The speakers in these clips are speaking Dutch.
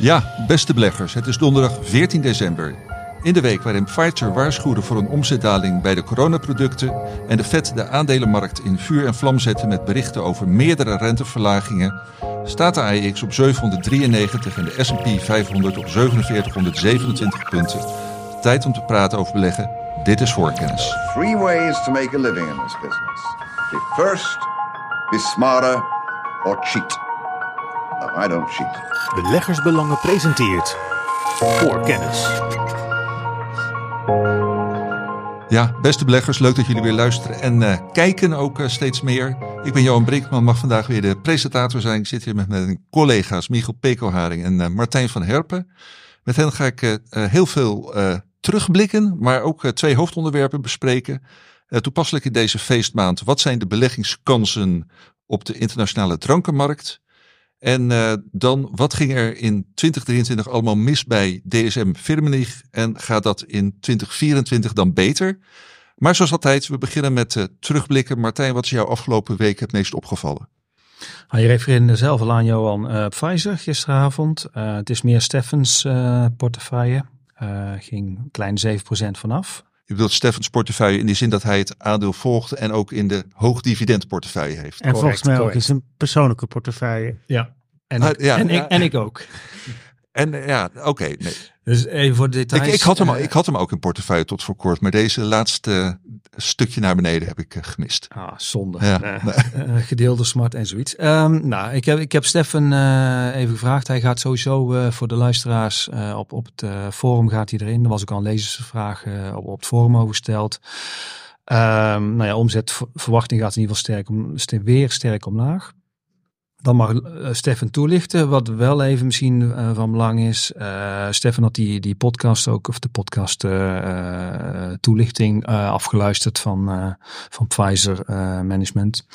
Ja, beste beleggers, het is donderdag 14 december. In de week waarin Pfizer waarschuwde voor een omzetdaling bij de coronaproducten en de Fed de aandelenmarkt in vuur en vlam zette met berichten over meerdere renteverlagingen, staat de AEX op 793 en de S&P 500 op 4727 punten. Tijd om te praten over beleggen. Dit is voorkennis. Three ways to make a living in this business. Be first, be smarter, or cheat. No, I don't cheat. Beleggersbelangen presenteert voor kennis. Ja, beste beleggers, leuk dat jullie weer luisteren en eh, kijken ook eh, steeds meer. Ik ben Johan Brinkman, mag vandaag weer de presentator zijn. Ik zit hier met mijn collega's Michiel Pekelharing en eh, Martijn van Herpen. Met hen ga ik heel veel terugblikken, maar ook twee hoofdonderwerpen bespreken. toepasselijk in deze feestmaand, wat zijn de beleggingskansen op de internationale drankenmarkt? En uh, dan, wat ging er in 2023 allemaal mis bij DSM Firmenich en gaat dat in 2024 dan beter? Maar zoals altijd, we beginnen met uh, terugblikken. Martijn, wat is jou afgelopen week het meest opgevallen? Nou, je refereerde zelf al aan Johan uh, Pfizer gisteravond. het is meer Steffens portefeuille. ging een klein 7% vanaf. Je bedoelt Steffens portefeuille in die zin dat hij het aandeel volgt en ook in de hoogdividendportefeuille heeft. En volgens mij ook in zijn persoonlijke portefeuille. Ja, en, ah, ja, en, Ik, en ik ook. En ja, oké. nee. Dus even voor de details. Ik, ik, had hem, uh, ik had hem ook in portefeuille tot voor kort, maar deze laatste stukje naar beneden heb ik uh, gemist. Ah, zonde. Ja, uh, gedeelde smart en zoiets. Um, nou, ik heb, ik heb Stefan even gevraagd. Hij gaat sowieso voor de luisteraars op, op het forum gaat hij erin. Er was ook al een lezersvraag op, op het forum over gesteld. Um, nou ja, omzetverwachting gaat in ieder geval sterk om, weer sterk omlaag. Dan mag uh, Stefan toelichten, wat wel even misschien uh, van belang is. Uh, Stefan had die, die podcast ook, of de podcast toelichting afgeluisterd van, van Pfizer Management.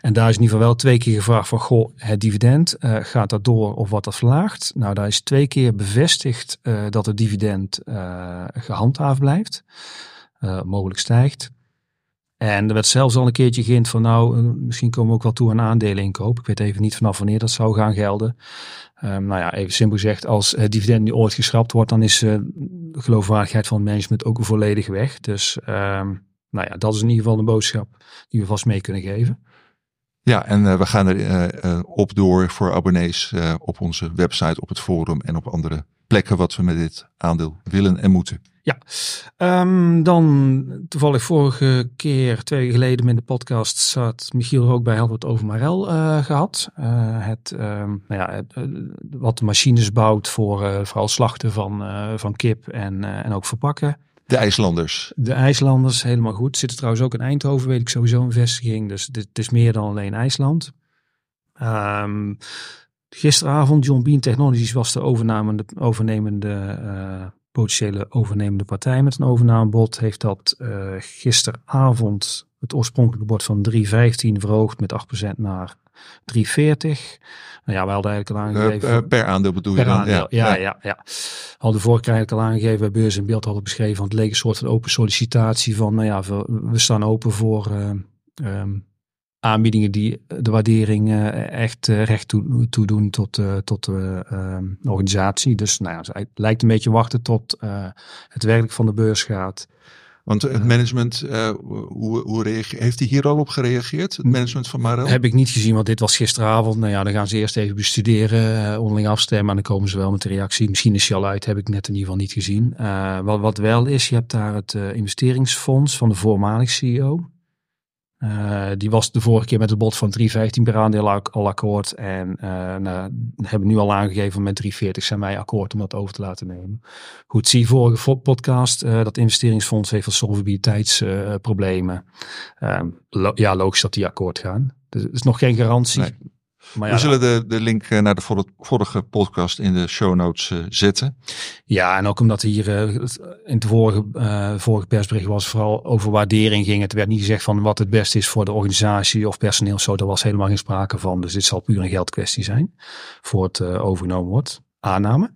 En daar is in ieder geval wel twee keer gevraagd van, goh, het dividend, gaat dat door of wat dat verlaagt? Nou, daar is twee keer bevestigd dat het dividend gehandhaafd blijft, mogelijk stijgt. En er werd zelfs al een keertje geïnd van nou, eh, misschien komen we ook wel toe aan aandelen inkoop. Ik weet even niet vanaf wanneer dat zou gaan gelden. Um, nou ja, even simpel gezegd, als het dividend nu ooit geschrapt wordt, dan is uh, de geloofwaardigheid van het management ook volledig weg. Dus um, nou ja, dat is in ieder geval een boodschap die we vast mee kunnen geven. Ja, en uh, we gaan er op door voor abonnees op onze website, op het forum en op andere plekken wat we met dit aandeel willen en moeten. Ja, um, dan toevallig vorige keer, twee weken geleden in de podcast, zat Michiel er ook bij, hadden we het over Marel uh, gehad. Uh, het, um, nou ja, het, uh, wat de machines bouwt voor vooral slachten van, van kip en, en ook verpakken. De IJslanders. De IJslanders, helemaal goed. Zitten trouwens ook in Eindhoven, weet ik sowieso een vestiging. Dus dit, het is meer dan alleen IJsland. Um, gisteravond, John Bean Technologies was de overnemende, overnemende potentiële overnemende partij met een overnamebod heeft dat uh, gisteravond het oorspronkelijke bod van 3,15 verhoogd met 8% naar 3,40. Nou ja, we hadden eigenlijk al aangegeven. Uh, uh, per aandeel bedoel per je dan? Aandeel, ja, ja, ja. ja. Hadden vorige keer al aangegeven bij Beurs in Beeld hadden beschreven. Want het leek een soort van open sollicitatie van, nou ja, we, we staan open voor um, aanbiedingen die de waardering uh, echt uh, recht toe, toedoen tot, uh, tot de ehm, organisatie. Dus nou ja, het lijkt een beetje wachten tot het werkelijk van de beurs gaat. Want het management, hoe, hoe heeft hij hier al op gereageerd? Het management van Marel? Heb ik niet gezien, want dit was gisteravond. Nou ja, dan gaan ze eerst even bestuderen, onderling afstemmen en dan komen ze wel met de reactie. Misschien is hij al uit, heb ik net in ieder geval niet gezien. wat, wat wel is, je hebt daar het investeringsfonds van de voormalig CEO. Uh, die was de vorige keer met het bod van 3,15 per aandeel al akkoord. En uh, nou, hebben nu al aangegeven met 3,40 zijn wij akkoord om dat over te laten nemen. Goed, zie vorige podcast. Uh, dat investeringsfonds heeft wat solvabiliteitsproblemen. Lo ja, logisch dat die akkoord gaan. Dus is nog geen garantie. Maar we zullen de, de link eh, naar de vorige podcast in de show notes uh, zetten. Ja, en ook omdat hier uh, in het vorige, uh, vorige persbericht was vooral over waardering ging. Het werd niet gezegd van wat het beste is voor de organisatie of personeel. Zo, daar was helemaal geen sprake van. Dus dit zal puur een geldkwestie zijn voor het overgenomen wordt. Aanname.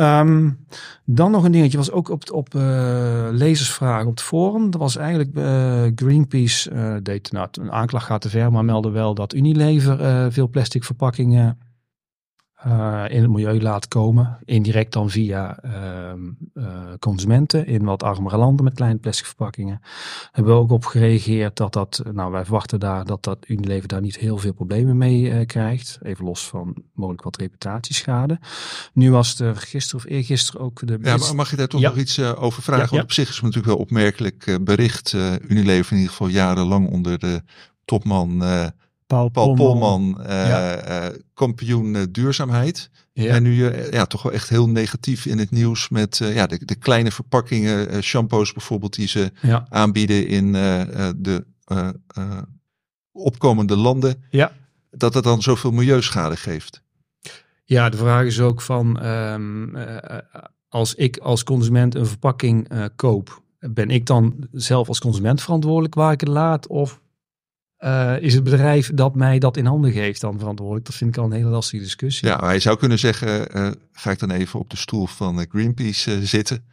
Um, dan nog een dingetje, was ook op, op uh, lezersvragen op het forum. Dat was eigenlijk uh, Greenpeace, uh, deed nou, een aanklacht gaat te ver, maar meldde wel dat Unilever veel plastic verpakkingen uh, in het milieu laat komen. Indirect dan via uh, consumenten in wat armere landen met kleine plastic verpakkingen. Hebben we ook op gereageerd dat dat, nou wij verwachten daar dat dat Unilever daar niet heel veel problemen mee uh, krijgt. Even los van mogelijk wat reputatieschade. Nu was er gisteren of eergisteren ook de... Ja, maar mag je daar toch ja. nog iets over vragen? Ja, Want op zich is het natuurlijk wel opmerkelijk bericht. Unilever in ieder geval jarenlang onder de topman Paul, Paul Polman, ja. uh, kampioen uh, duurzaamheid. Ja. En nu ja, toch wel echt heel negatief in het nieuws met ja, de, de kleine verpakkingen, shampoos bijvoorbeeld, die ze ja. aanbieden in de opkomende landen. Ja. Dat het dan zoveel milieuschade geeft. Ja, de vraag is ook van um, als ik als consument een verpakking koop, ben ik dan zelf als consument verantwoordelijk waar ik het laat? Of uh, is het bedrijf dat mij dat in handen geeft dan verantwoordelijk? Dat vind ik al een hele lastige discussie. Ja, maar je zou kunnen zeggen, uh, ga ik dan even op de stoel van Greenpeace uh, zitten.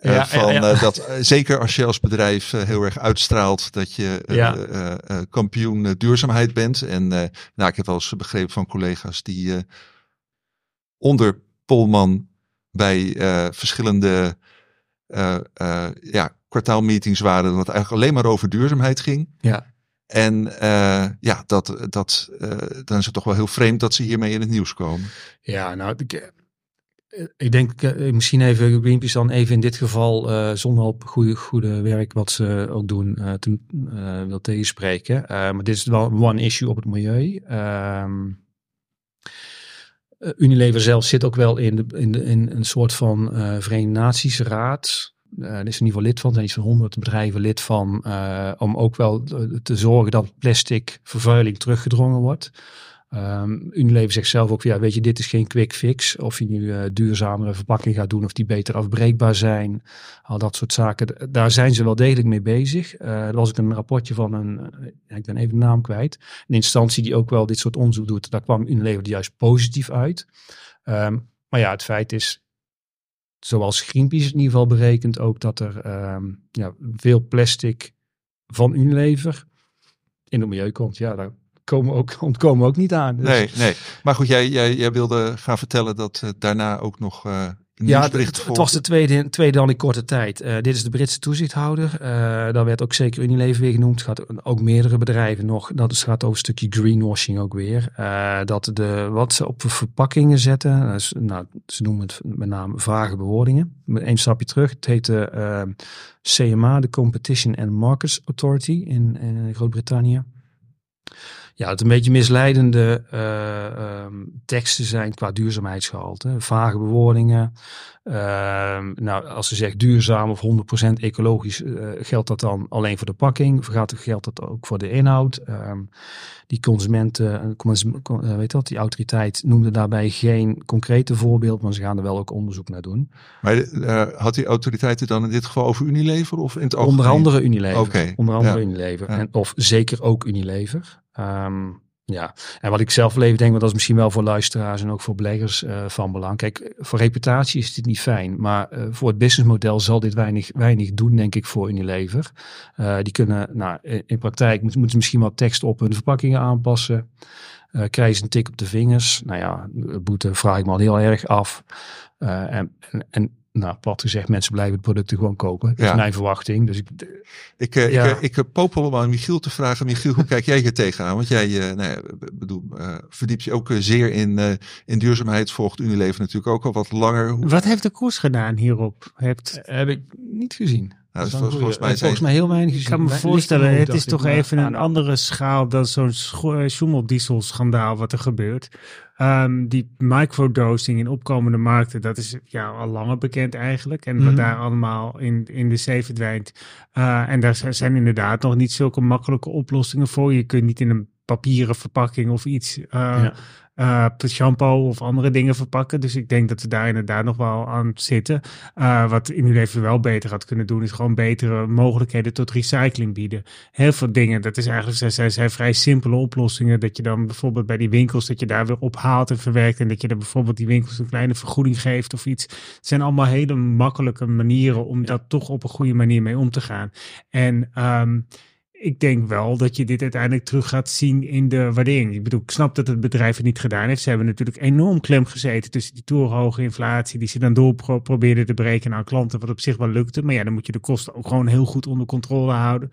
Ja, van, ja, ja. dat, zeker als je als bedrijf heel erg uitstraalt dat je kampioen duurzaamheid bent. En nou, ik heb wel eens begrepen van collega's die onder Polman bij verschillende ja, kwartaalmeetings waren, dat het eigenlijk alleen maar over duurzaamheid ging. Ja. En uh, ja, dat, dat, uh, dan is het toch wel heel vreemd dat ze hiermee in het nieuws komen. Ja, nou, ik, eh, ik denk misschien even Greenpeace dan even in dit geval zonder op goede, goede werk wat ze ook doen te, wil tegenspreken. maar dit is wel one issue op het milieu. Ehm, Unilever zelf zit ook wel in, de, in, in een soort van Verenigde Naties raad. Uh, er is in ieder geval lid van, zijn iets van honderd bedrijven lid van, uh, om ook wel te zorgen dat plastic vervuiling teruggedrongen wordt. Um, Unilever zegt zelf ook, ja, weet je, dit is geen quick fix. Of je nu uh, duurzamere verpakking gaat doen, of die beter afbreekbaar zijn. Al dat soort zaken. Daar zijn ze wel degelijk mee bezig. Uh, er was een rapportje van een, ik ben even de naam kwijt. Een instantie die ook wel dit soort onderzoek doet. Daar kwam Unilever juist positief uit. Um, maar ja, het feit is, zoals Greenpeace in ieder geval berekent ook dat er um, ja, veel plastic van Unilever in het milieu komt. Ja, daar komen ook, ontkomen we ook niet aan. Dus. Nee, nee. Maar goed, jij, jij, jij wilde gaan vertellen dat uh, daarna ook nog uh, ja, het, het, was de tweede, tweede dan in korte tijd. Uh, dit is de Britse toezichthouder. Uh, daar werd ook zeker Unilever weer genoemd. Het gaat ook meerdere bedrijven nog. Dat het gaat over een stukje greenwashing ook weer. Uh, dat de, wat ze op verpakkingen zetten. Is, nou, ze noemen het met name vage bewoordingen. Eén stapje terug. Het heette CMA, de Competition and Markets Authority in, in Groot-Brittannië ja, het een beetje misleidende uh, um, teksten zijn qua duurzaamheidsgehalte. Vage bewoordingen. Uh, nou, als ze zegt duurzaam of 100% ecologisch, uh, geldt dat dan alleen voor de pakking? Of gaat, geldt dat ook voor de inhoud? Um, die consumenten, uh, weet dat, die autoriteit noemde daarbij geen concrete voorbeeld, maar ze gaan er wel ook onderzoek naar doen. Maar had die autoriteiten dan in dit geval over Unilever of in het algemeen? Onder andere Unilever. Okay. Onder andere ja. Unilever. Ja. En, of zeker ook Unilever. Um, ja, en wat ik zelf leven denk, want dat is misschien wel voor luisteraars en ook voor beleggers uh, van belang. Kijk, voor reputatie is dit niet fijn, maar uh, voor het businessmodel zal dit weinig, weinig doen, denk ik, voor Unilever. Uh, die kunnen, nou, in, praktijk moeten ze misschien wat tekst op hun verpakkingen aanpassen. krijgen ze een tik op de vingers. Nou ja, boete vraag ik me al heel erg af. en, en nou, plat gezegd, mensen blijven het producten gewoon kopen. Dat ja. is mijn verwachting. Dus ik, ik, uh, ja. ik, ik, ik popel om aan Michiel te vragen. Michiel, hoe kijk jij hier tegenaan? Want jij uh, nou ja, bedoel, uh, verdiept je ook zeer in, in duurzaamheid. Volgt Unilever natuurlijk ook al wat langer. Wat heeft de koers gedaan hierop? Hebt... heb ik niet gezien. Nou, volgens, volgens, mij volgens mij heel weinig. Ik kan me voorstellen, het is toch even een andere schaal dan zo'n Schumel-diesel schandaal wat er gebeurt. Um, die microdosing in opkomende markten, dat is ja, al langer bekend eigenlijk. En wat mm. daar allemaal in, in de zee verdwijnt. Uh, en daar zijn inderdaad nog niet zulke makkelijke oplossingen voor. Je kunt niet in een papieren verpakking of iets uh, ja uh, shampoo of andere dingen verpakken. Dus ik denk dat we daar inderdaad nog wel aan zitten. Uh, wat Unilever wel beter had kunnen doen, is gewoon betere mogelijkheden tot recycling bieden. Heel veel dingen, dat is eigenlijk, zijn, zijn vrij simpele oplossingen. Dat je dan bijvoorbeeld bij die winkels, dat je daar weer ophaalt en verwerkt. En dat je dan bijvoorbeeld die winkels een kleine vergoeding geeft of iets. Het zijn allemaal hele makkelijke manieren om ja. dat toch op een goede manier mee om te gaan. En um, ik denk wel dat je dit uiteindelijk terug gaat zien in de waardering. Ik bedoel, ik snap dat het bedrijf het niet gedaan heeft. Ze hebben natuurlijk enorm klem gezeten tussen die torenhoge inflatie, die ze dan door pro probeerden te breken aan klanten, wat op zich wel lukte. Maar ja, dan moet je de kosten ook gewoon heel goed onder controle houden.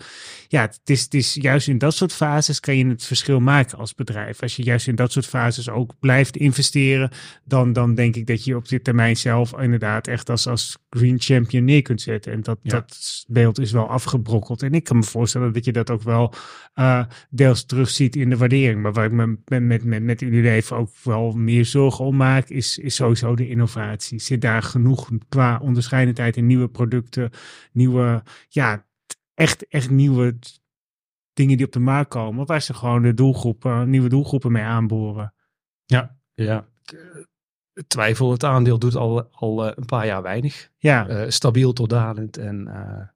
Ja, het is, het is juist in dat soort fases kan je het verschil maken als bedrijf. Als je juist in dat soort fases ook blijft investeren, dan, dan denk ik dat je op dit termijn zelf inderdaad echt als, als green champion neer kunt zetten. En dat, dat beeld is wel afgebrokkeld. En ik kan me voorstellen dat je dat ook wel uh, deels terugziet in de waardering. Maar waar ik me met, met, met, met jullie even ook wel meer zorgen om maak, is, is sowieso de innovatie. Zit daar genoeg qua onderscheidendheid in nieuwe producten, nieuwe, ja, echt, echt nieuwe dingen die op de markt komen, waar ze gewoon de doelgroepen, nieuwe doelgroepen mee aanboren. Ja, ja twijfel. Het aandeel doet al, al uh, een paar jaar weinig. Ja. Uh, stabiel tot dalend. En uh,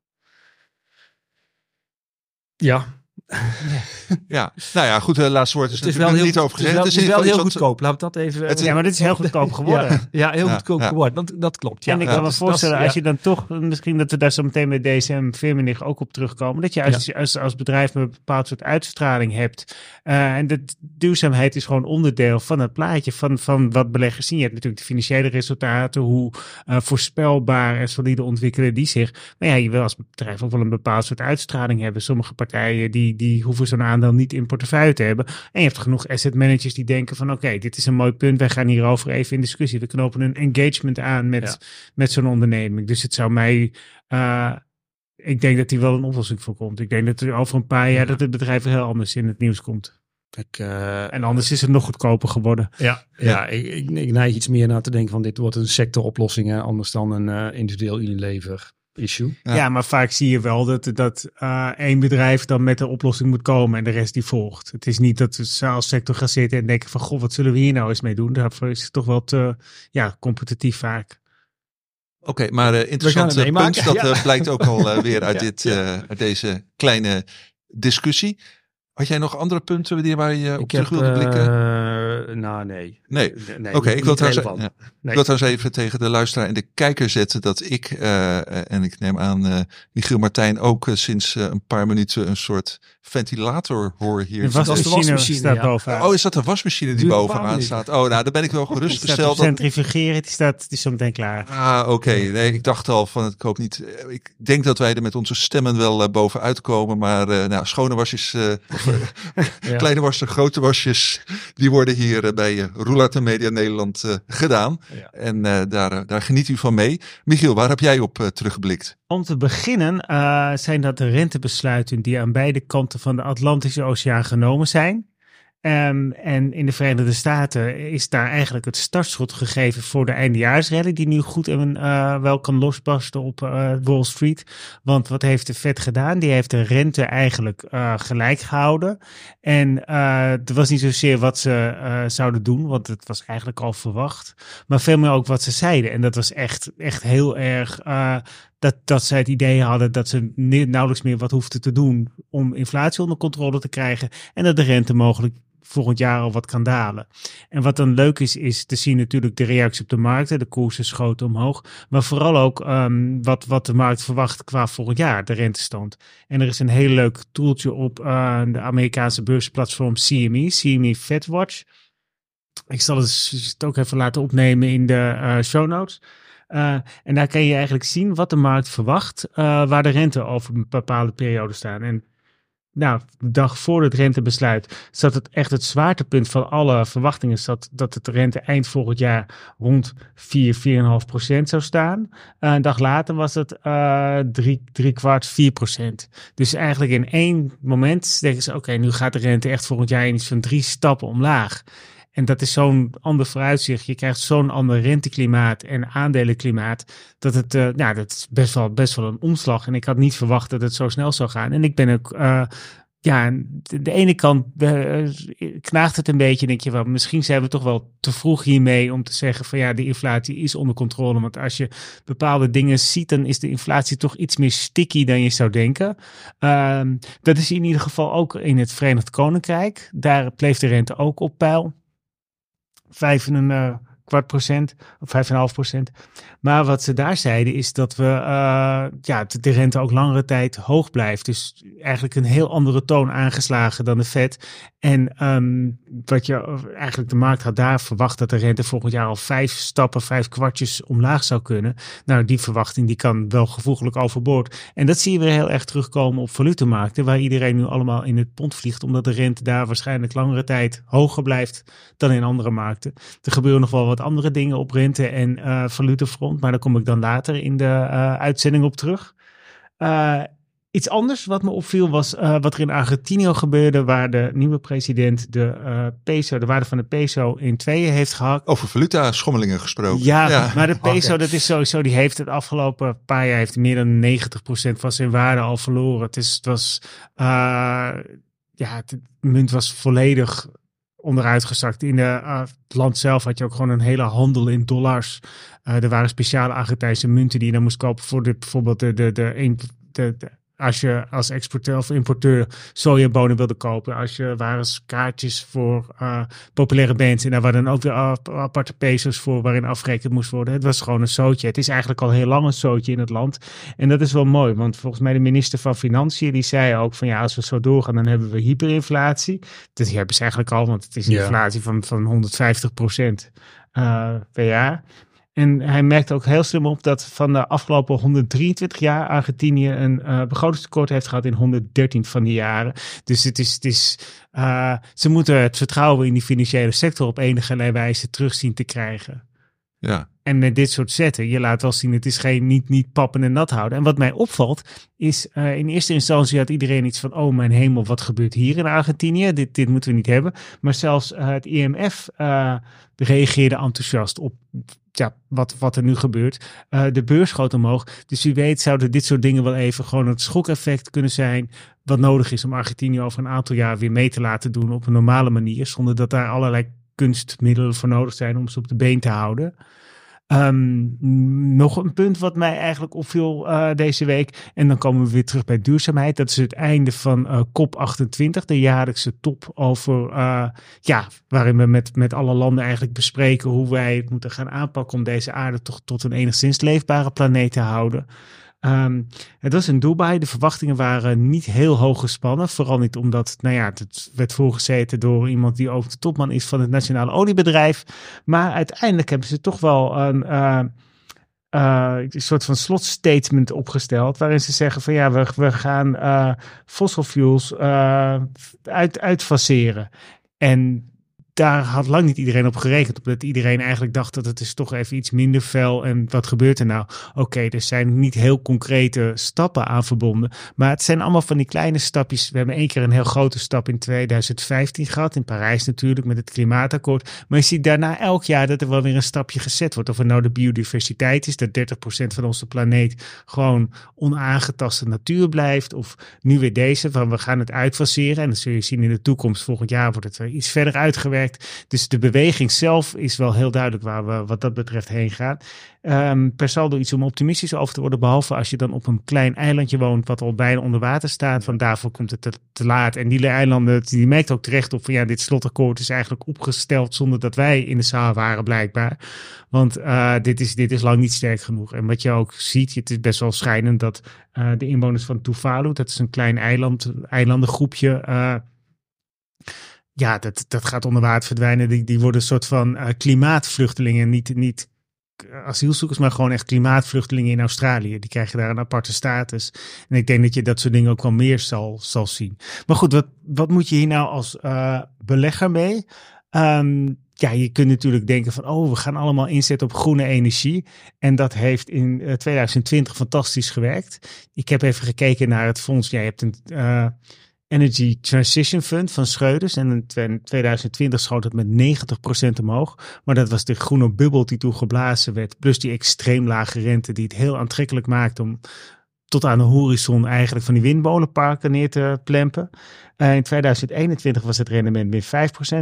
ja, ja, nou ja, goed, de laatste woord is, het is wel heel, niet over gezegd. Het is wel, het is wel heel goedkoop, laat dat even... Het, ja, maar dit is heel goedkoop geworden. ja, ja, heel ja, goedkoop ja. geworden, dat, dat klopt. Ja. En ik kan me voorstellen, als je dan toch, misschien dat we daar zo meteen met DSM Firmenich ook op terugkomen, dat je als, als, als bedrijf een bepaald soort uitstraling hebt. Uh, en de duurzaamheid is gewoon onderdeel van het plaatje, van, van wat beleggers zien. Je hebt natuurlijk de financiële resultaten, hoe uh, voorspelbaar en solide ontwikkelen die zich. Maar ja, je wil als bedrijf ook wel een bepaald soort uitstraling hebben. Sommige partijen die, die hoeven zo'n aandeel niet in portefeuille te hebben. En je hebt genoeg asset managers die denken van oké, dit is een mooi punt. Wij gaan hierover even in discussie. We knopen een engagement aan met, met zo'n onderneming. Dus het zou mij... Uh, ik denk dat hier wel een oplossing voor komt. Ik denk dat er over een paar jaar dat het bedrijf heel anders in het nieuws komt. Ik, uh, en anders is het nog goedkoper geworden. Ja, ja. ja ik, ik, ik, neig iets meer naar te denken van dit wordt een sectoroplossing, hè, anders dan een uh, individueel Unilever issue. Ja. maar vaak zie je wel dat, dat uh, één bedrijf dan met de oplossing moet komen en de rest die volgt. Het is niet dat we als sector gaan zitten en denken van, goh, wat zullen we hier nou eens mee doen? Daarvoor is het toch wel te ja, competitief vaak. Oké, okay, maar uh, interessant punt. Dat ja. blijkt ook al weer uit, dit, uit deze kleine discussie. Had jij nog andere punten die waar je op terug wilde blikken? Uh, nou, nee. Nee. nee Oké, ik wil trouwens, ja. nee. ik wil even tegen de luisteraar en de kijker zetten dat ik, uh, en ik neem aan Michiel Martijn ook sinds een paar minuten een soort ventilator hoor hier. De wasmachine, staat ja. bovenaan. Oh, is dat de wasmachine die bovenaan staat? Oh, nou, dan ben ik wel gerustgesteld. Die centrifugeren, die staat, die is zo meteen klaar. Ah, oké. Okay. Nee, ik dacht al van, ik hoop niet, ik denk dat wij er met onze stemmen wel bovenuit komen, maar nou, schone wasjes ja. Kleine wasjes, grote wasjes, die worden hier uh, bij uh, Roulette Media Nederland uh, gedaan. Ja. En daar, daar geniet u van mee. Michiel, waar heb jij op teruggeblikt? Om te beginnen zijn dat de rentebesluiten die aan beide kanten van de Atlantische Oceaan genomen zijn. Um, en in de Verenigde Staten is daar eigenlijk het startschot gegeven voor de eindejaarsrally, die nu goed en uh, wel kan losbarsten op uh, Wall Street. Want wat heeft de Fed gedaan? Die heeft de rente eigenlijk uh, gelijk gehouden. En het was niet zozeer wat ze zouden doen, want het was eigenlijk al verwacht. Maar veel meer ook wat ze zeiden. En dat was echt, echt heel erg dat, dat zij het idee hadden dat ze nauwelijks meer wat hoefden te doen om inflatie onder controle te krijgen. En dat de rente mogelijk volgend jaar al wat kan dalen. En wat dan leuk is, is te zien natuurlijk de reactie op de markten. De koersen schoten omhoog. Maar vooral ook um, wat, wat de markt verwacht qua volgend jaar, de rentestand. En er is een heel leuk toeltje op uh, de Amerikaanse beursplatform CME, CME FedWatch. Ik zal het ook even laten opnemen in de uh, show notes. Uh, en daar kan je eigenlijk zien wat de markt verwacht, uh, waar de rente over een bepaalde periode staan. En nou, de dag voor het rentebesluit zat het echt het zwaartepunt van alle verwachtingen. Zat dat het rente eind volgend jaar rond 4, 4,5 procent zou staan. Uh, een dag later was het uh, drie, drie kwart, 4 procent. Dus eigenlijk in één moment denken ze, oké, nu gaat de rente echt volgend jaar in iets van drie stappen omlaag. En dat is zo'n ander vooruitzicht. Je krijgt zo'n ander renteklimaat en aandelenklimaat. Dat het, uh, dat is best wel, best wel een omslag. En ik had niet verwacht dat het zo snel zou gaan. En ik ben ook, uh, ja, de, ene kant uh, knaagt het een beetje. Denk je wel, misschien zijn we toch wel te vroeg hiermee om te zeggen van ja, de inflatie is onder controle. Want als je bepaalde dingen ziet, dan is de inflatie toch iets meer sticky dan je zou denken. Ehm, dat is in ieder geval ook in het Verenigd Koninkrijk. Daar bleef de rente ook op peil. 5,25 kwart procent of vijf en half procent. Maar wat ze daar zeiden is dat we uh, ja, de rente ook langere tijd hoog blijft. Dus eigenlijk een heel andere toon aangeslagen dan de Fed. En um, wat je eigenlijk de markt had daar verwacht dat de rente volgend jaar al vijf stappen, vijf kwartjes omlaag zou kunnen. Nou, die verwachting die kan wel gevoeglijk overboord. En dat zie je weer heel erg terugkomen op valutemarkten, waar iedereen nu allemaal in het pond vliegt, omdat de rente daar waarschijnlijk langere tijd hoger blijft dan in andere markten. Er gebeuren nog wel wat andere dingen op rente- en uh, valutefront, maar daar kom ik dan later in de uh, uitzending op terug. Uh, Iets anders wat me opviel was wat er in Argentinië gebeurde, waar de nieuwe president de peso, de waarde van de peso in tweeën heeft gehakt. Over valuta-schommelingen gesproken. Ja, ja, maar de peso, okay. dat is sowieso, die heeft het afgelopen paar jaar heeft meer dan 90% van zijn waarde al verloren. Het, is, het was, ja, het munt was volledig onderuit gezakt. In de, uh, het land zelf had je ook gewoon een hele handel in dollars. Uh, er waren speciale Argentijnse munten die je dan moest kopen voor de, bijvoorbeeld de, de, de, de, de als je als exporteur of importeur sojabonen wilde kopen. Als je waren kaartjes voor uh, populaire bands. En daar waren dan ook weer aparte pesos voor waarin afgerekend moest worden. Het was gewoon een zootje. Het is eigenlijk al heel lang een zootje in het land. En dat is wel mooi. Want volgens mij de minister van Financiën die zei ook van ja, als we zo doorgaan dan hebben we hyperinflatie. Dat hebben ze eigenlijk al, want het is een ja. inflatie van, van 150 procent uh, per jaar. En hij merkte ook heel slim op dat van de afgelopen 123 jaar Argentinië een uh, begrotingstekort heeft gehad in 113 van die jaren. Dus het is, het is, uh, ze moeten het vertrouwen in die financiële sector op enige wijze terug zien te krijgen. Ja. En met dit soort zetten, je laat wel zien, het is geen niet, niet pappen en nat houden. En wat mij opvalt, is uh, in eerste instantie had iedereen iets van, oh mijn hemel, wat gebeurt hier in Argentinië? Dit, dit moeten we niet hebben. Maar zelfs uh, het IMF uh, reageerde enthousiast op wat, wat er nu gebeurt. De beurs schoot omhoog. Dus wie weet zouden dit soort dingen wel even gewoon het schokeffect kunnen zijn. Wat nodig is om Argentinië over een aantal jaar weer mee te laten doen op een normale manier. Zonder dat daar allerlei kunstmiddelen voor nodig zijn om ze op de been te houden. Um, nog een punt wat mij eigenlijk opviel uh, deze week. En dan komen we weer terug bij duurzaamheid. Dat is het einde van uh, COP28, de jaarlijkse top over, uh, ja, waarin we met, met alle landen eigenlijk bespreken hoe wij het moeten gaan aanpakken om deze aarde toch tot een enigszins leefbare planeet te houden. Um, het was in Dubai. De verwachtingen waren niet heel hoog gespannen. Vooral niet omdat, nou ja, het werd voorgezeten door iemand die ook de topman is van het Nationale Oliebedrijf. Maar uiteindelijk hebben ze toch wel een, uh, uh, een soort van slotstatement opgesteld. Waarin ze zeggen van ja, we, we gaan uh, fossil fuels uit, uitfaseren. En daar had lang niet iedereen op gerekend. Omdat iedereen eigenlijk dacht dat het is toch even iets minder fel. En wat gebeurt er nou? Oké, er zijn niet heel concrete stappen aan verbonden. Maar het zijn allemaal van die kleine stapjes. We hebben één keer een heel grote stap in 2015 gehad. In Parijs natuurlijk met het klimaatakkoord. Maar je ziet daarna elk jaar dat er wel weer een stapje gezet wordt. Of het nou de biodiversiteit is. Dat 30% van onze planeet gewoon onaangetaste natuur blijft. Of nu weer deze van we gaan het uitfaseren. En dan zul je zien in de toekomst. Volgend jaar wordt het iets verder uitgewerkt. Dus de beweging zelf is wel heel duidelijk waar we wat dat betreft heen gaan. Um, per saldo iets om optimistisch over te worden. Behalve als je dan op een klein eilandje woont wat al bijna onder water staat. Van daarvoor komt het te, laat. En die eilanden, die merkt ook terecht op van ja, dit slotakkoord is eigenlijk opgesteld zonder dat wij in de zaal waren blijkbaar. Want uh, dit, is, dit is lang niet sterk genoeg. En wat je ook ziet, het is best wel schrijnend dat uh, de inwoners van Tuvalu, dat is een klein eiland, eilandengroepje... Uh, ja, dat, dat gaat onder verdwijnen. Die, die worden een soort van uh, klimaatvluchtelingen. Niet, niet asielzoekers, maar gewoon echt klimaatvluchtelingen in Australië. Die krijgen daar een aparte status. En ik denk dat je dat soort dingen ook wel meer zal, zal zien. Maar goed, wat, wat moet je hier nou als uh, belegger mee? Um, ja, je kunt natuurlijk denken van, oh, we gaan allemaal inzetten op groene energie. En dat heeft in 2020 fantastisch gewerkt. Ik heb even gekeken naar het fonds. Jij hebt een... Energy Transition Fund van Schreuders. En in 2020 schoot het met 90% omhoog. Maar dat was de groene bubbel die toen geblazen werd. Plus die extreem lage rente die het heel aantrekkelijk maakt om tot aan de horizon eigenlijk van die windmolenparken neer te plempen. Uh, in 2021 was het rendement min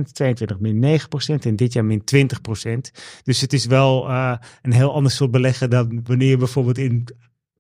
5%, 22 min 9% en dit jaar min 20%. Dus het is wel uh, een heel ander soort beleggen dan wanneer je bijvoorbeeld in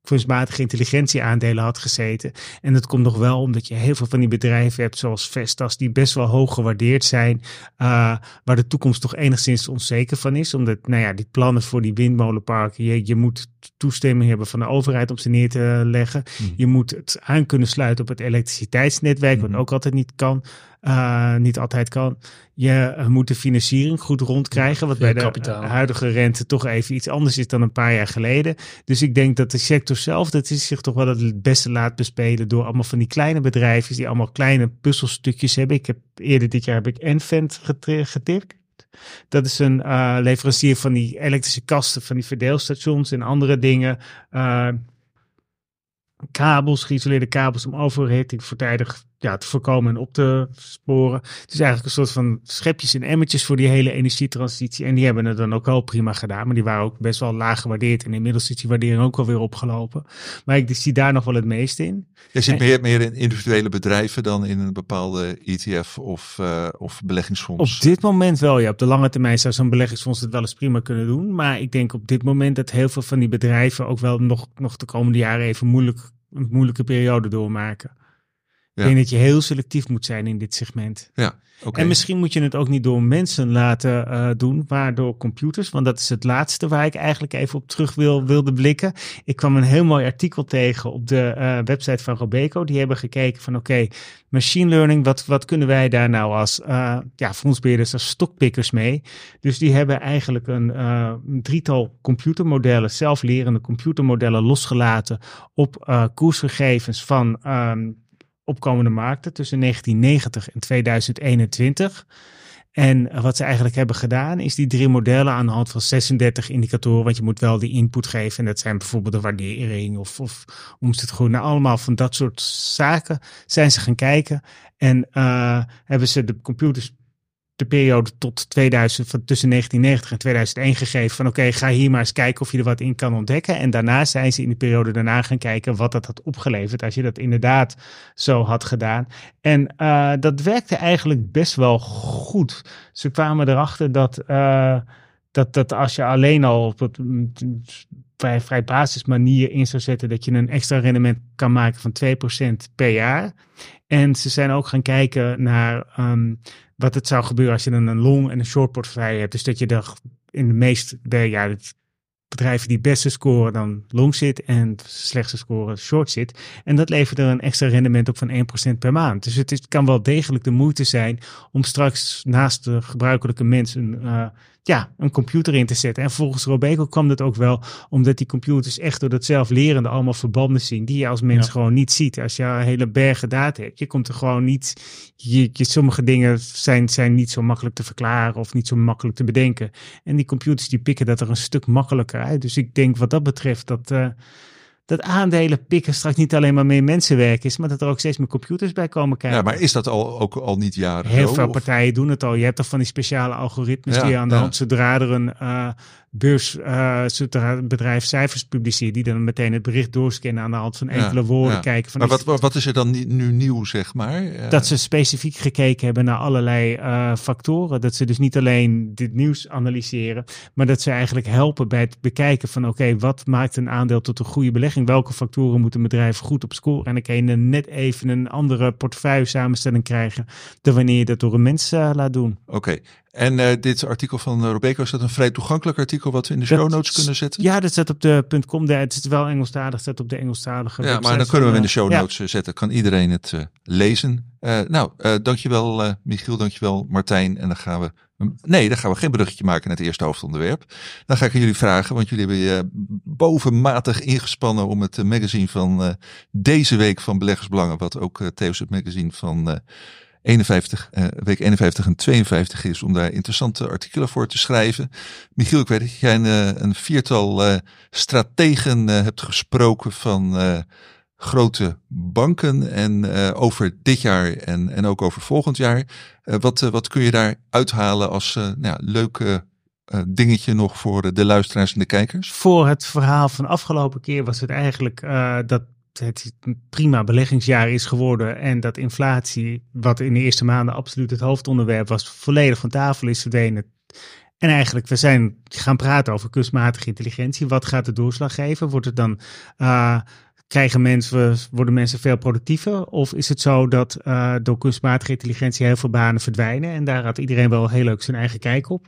kunstmatige intelligentie aandelen had gezeten. En dat komt nog wel omdat je heel veel van die bedrijven hebt, zoals Vestas, die best wel hoog gewaardeerd zijn, uh, waar de toekomst toch enigszins onzeker van is. Omdat, nou ja, die plannen voor die windmolenparken, je, je moet toestemming hebben van de overheid om ze neer te leggen. Mhm. Je moet het aan kunnen sluiten op het elektriciteitsnetwerk, wat mhm. ook altijd niet kan. Uh, niet altijd kan. Je moet de financiering goed rondkrijgen, wat bij de huidige rente toch even iets anders is dan een paar jaar geleden. Dus ik denk dat de sector zelf, dat is zich toch wel het beste laat bespelen door allemaal van die kleine bedrijven die allemaal kleine puzzelstukjes hebben. Ik heb eerder dit jaar heb ik Envent getipt. Dat is een uh, leverancier van die elektrische kasten, van die verdeelstations en andere dingen. Uh, kabels, geïsoleerde kabels om overhitting voortijdig ja, te voorkomen en op te sporen. Het is eigenlijk een soort van schepjes en emmertjes voor die hele energietransitie. En die hebben het dan ook wel prima gedaan. Maar die waren ook best wel laag gewaardeerd. En inmiddels is die waardering ook alweer opgelopen. Maar ik zie daar nog wel het meest in. Je zit meer, meer in individuele bedrijven dan in een bepaalde ETF of, uh, of beleggingsfonds? Op dit moment wel, ja. Op de lange termijn zou zo'n beleggingsfonds het wel eens prima kunnen doen. Maar ik denk op dit moment dat heel veel van die bedrijven ook wel nog, nog de komende jaren even moeilijk, een moeilijke periode doormaken. Ik denk dat je heel selectief moet zijn in dit segment. Ja, En misschien moet je het ook niet door mensen laten uh, doen, maar door computers. Want dat is het laatste waar ik eigenlijk even op terug wil, wilde blikken. Ik kwam een heel mooi artikel tegen op de uh, website van Robeco. Die hebben gekeken van oké, okay, machine learning, wat, wat kunnen wij daar nou als uh, ja, fondsbeheerders, als stokpikkers mee? Dus die hebben eigenlijk een, een drietal computermodellen, zelflerende computermodellen losgelaten op koersgegevens van um, opkomende markten tussen 1990 en 2021. En wat ze eigenlijk hebben gedaan, is die drie modellen aan de hand van 36 indicatoren. Want je moet wel die input geven. En dat zijn bijvoorbeeld de waardering of, of het. Nou, allemaal van dat soort zaken zijn ze gaan kijken. En uh, hebben ze de computers de periode tot 2000, van tussen 1990 en 2001 gegeven. Van oké, ga hier maar eens kijken of je er wat in kan ontdekken. En daarna zijn ze in de periode daarna gaan kijken wat dat had opgeleverd. Als je dat inderdaad zo had gedaan. En uh, dat werkte eigenlijk best wel goed. Ze kwamen erachter dat, uh, dat, dat als je alleen al op het vrij, vrij basis manier in zou zetten, dat je een extra rendement kan maken van 2% per jaar. En ze zijn ook gaan kijken naar um, wat het zou gebeuren als je een long en een short portefeuille hebt. Dus dat je er in de meest, ja, bedrijven die beste scoren dan long zit en slechtste scoren short zit. En dat levert er een extra rendement op van 1% per maand. Dus het, is, kan wel degelijk de moeite zijn om straks naast de gebruikelijke mensen uh, ja, een computer in te zetten. En volgens Robeco kwam dat ook wel omdat die computers echt door dat zelflerende allemaal verbanden zien die je als mens gewoon niet ziet. Als je een hele bergen data hebt, je komt er gewoon niet, je, je, sommige dingen zijn, zijn niet zo makkelijk te verklaren of niet zo makkelijk te bedenken. En die computers die pikken dat er een stuk makkelijker uit. Dus ik denk wat dat betreft dat... Uh, dat aandelen pikken straks niet alleen maar meer mensenwerk is, maar dat er ook steeds meer computers bij komen kijken. Ja, maar is dat al, ook al niet jaren Heel veel partijen doen het al. Je hebt toch van die speciale algoritmes die aan de hand, zodra er een uh, beurs, uh, zodra een bedrijf cijfers publiceert, die dan meteen het bericht doorscannen aan de hand van enkele woorden kijken. Van maar wat, wat is er dan nu nieuw, zeg maar? Uh, dat ze specifiek gekeken hebben naar allerlei factoren. Dat ze dus niet alleen dit nieuws analyseren, maar dat ze eigenlijk helpen bij het bekijken van oké, wat maakt een aandeel tot een goede belegging? Welke factoren moet een bedrijf goed op scoren? En dan kan je net even een andere portefeuille samenstelling krijgen dan wanneer je dat door een mens uh, laat doen. Oké, en uh, dit artikel van Robeco, is dat een vrij toegankelijk artikel wat we in de show notes kunnen zetten? Ja, dat staat op de .com. Het is wel Engelstalig, staat op de Engelstalige Ja, maar dan kunnen we hem in de show notes ja. zetten. Kan iedereen het uh, lezen. Uh, nou, dankjewel Michiel, dankjewel Martijn. En dan gaan we Nee, dan gaan we geen bruggetje maken naar het eerste hoofdonderwerp. Dan ga ik aan jullie vragen, want jullie hebben je bovenmatig ingespannen om het magazine van deze week van Beleggersbelangen, wat ook tevens het magazine van 51, uh, week 51 en 52 is om daar interessante artikelen voor te schrijven. Michiel, ik weet dat jij een, eh, een viertal uh, strategen hebt gesproken van grote banken en over dit jaar en, en ook over volgend jaar. wat, wat kun je daar uithalen als nou leuke dingetje nog voor de luisteraars en de kijkers? Voor het verhaal van afgelopen keer was het eigenlijk dat het prima beleggingsjaar is geworden en dat inflatie, wat in de eerste maanden absoluut het hoofdonderwerp was, volledig van tafel is verdwenen. En eigenlijk, we zijn gaan praten over kunstmatige intelligentie. Wat gaat de doorslag geven? Wordt het dan, uh, krijgen mensen, worden mensen veel productiever? Of is het zo dat uh, door kunstmatige intelligentie heel veel banen verdwijnen? En daar had iedereen wel heel leuk zijn eigen kijk op.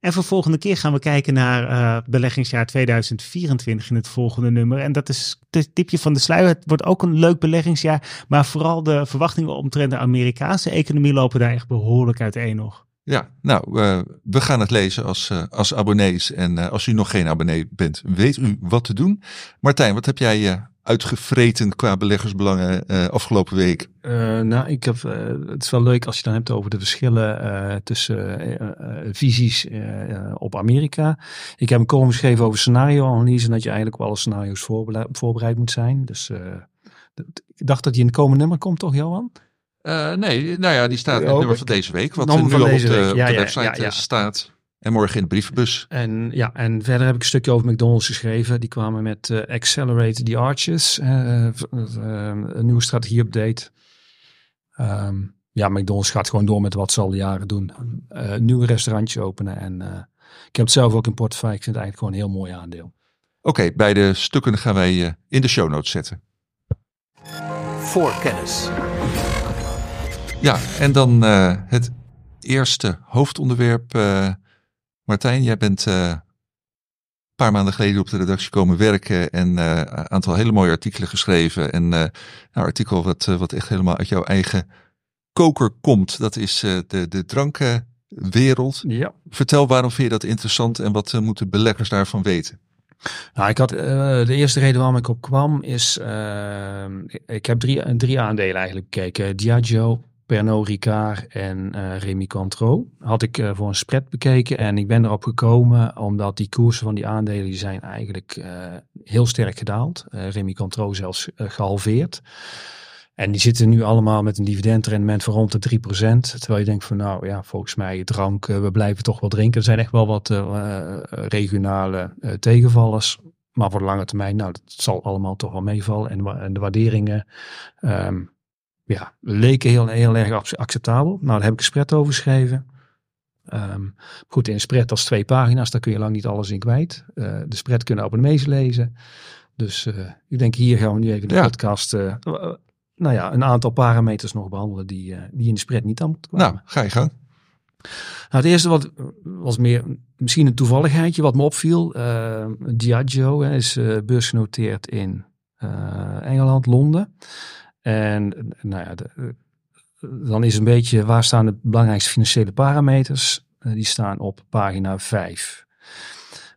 En voor volgende keer gaan we kijken naar uh, beleggingsjaar 2024 in het volgende nummer. En dat is het tipje van de sluier. Het wordt ook een leuk beleggingsjaar. Maar vooral de verwachtingen omtrent de Amerikaanse economie lopen daar echt behoorlijk uiteen nog. Ja, nou, uh, we gaan het lezen als, uh, als abonnees. En als u nog geen abonnee bent, weet u wat te doen. Martijn, wat heb jij uitgevreten qua beleggersbelangen afgelopen week? nou, ik heb, het is wel leuk als je dan hebt over de verschillen tussen visies op Amerika. Ik heb een column geschreven over scenario-analyse en dat je eigenlijk wel alle scenario's voorbereid moet zijn. Dus ik dacht dat die in het komende nummer komt, toch, Johan? Uh, nee, nou ja, die staat in het nummer van deze week. Wat nu al op de, ja, op de website ja, ja, staat. En morgen in de brievenbus. En ja, en verder heb ik een stukje over McDonald's geschreven. Die kwamen met uh, Accelerate the Arches. Uh, een nieuwe strategie-update. Um, ja, McDonald's gaat gewoon door met wat ze al jaren doen. een nieuw restaurantje openen. En ik heb het zelf ook in portefeuille. Ik vind het eigenlijk gewoon een heel mooi aandeel. Oké, okay, beide stukken gaan wij in de show notes zetten. Voor kennis. Ja, en dan uh, het eerste hoofdonderwerp. Martijn, jij bent uh, een paar maanden geleden op de redactie komen werken en een aantal hele mooie artikelen geschreven. En nou, een artikel wat, wat echt helemaal uit jouw eigen koker komt, dat is de, de drankenwereld. Ja. Vertel waarom vind je dat interessant en wat moeten beleggers daarvan weten? Nou, ik had, uh, de eerste reden waarom ik op kwam is, uh, ik heb drie, drie aandelen eigenlijk bekeken. Diageo, Pernod Ricard en uh, Remy Cointreau. Had ik uh, voor een spread bekeken en ik ben erop gekomen omdat die koersen van die aandelen die zijn eigenlijk uh, heel sterk gedaald. Remy Cointreau zelfs gehalveerd. En die zitten nu allemaal met een dividendrendement van rond de 3%. Terwijl je denkt van nou ja, volgens mij drank, we blijven toch wel drinken. Er zijn echt wel wat regionale tegenvallers. Maar voor de lange termijn, nou dat zal allemaal toch wel meevallen. En, en de waarderingen... Um, ja, leken heel, heel erg acceptabel. Nou, daar heb ik een spread over geschreven. Um, goed, in een spread als twee pagina's, daar kun je lang niet alles in kwijt. Uh, de spread kunnen abonnees lezen. Dus uh, ik denk, hier gaan we nu even de ja. podcast, uh, nou ja, een aantal parameters nog behandelen die, die in de spread niet aan moeten komen. Nou, ga je gang. Nou, het eerste wat was meer misschien een toevalligheidje wat me opviel. Diageo is beursgenoteerd in Engeland, Londen. En nou ja, de, dan is een beetje waar staan de belangrijkste financiële parameters? Uh, die staan op pagina 5.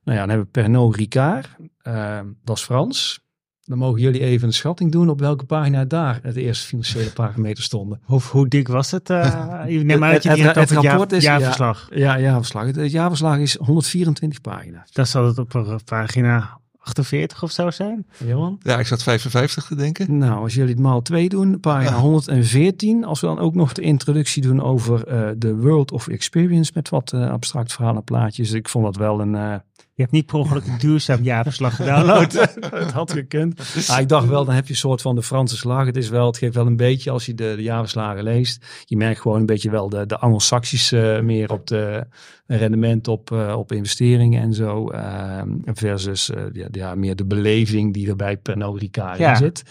Nou ja, dan hebben we Pernod Ricard, uh, dat is Frans. Dan mogen jullie even een schatting doen op welke pagina daar het eerste financiële parameters stonden. Hoe, hoe dik was het? Uh, neem uit je het, het, het, rapport is jaarverslag. Ja, ja, jaarverslag. Het, het jaarverslag is 124 pagina's. Dat zal het op pagina 48 of zo zijn. Johan? Ja, ik zat 55 te denken. Nou, als jullie het maal 2 doen, pagina 114. Als we dan ook nog de introductie doen over de uh, World of Experience met wat uh, abstract verhalen plaatjes. Ik vond dat wel een... Uh, je hebt niet per ongeluk een duurzaam jaarverslag gedownload. dat had gekund. Ah, ik dacht wel, dan heb je een soort van de Franse slag. Het, is wel, het geeft wel een beetje, als je de, de jaarverslagen leest, je merkt gewoon een beetje wel de, de anglo-saxische meer op de rendement op, uh, op investeringen en zo. Uh, versus uh, ja, ja, meer de beleving die er bij Pernod Ricard ja. zit.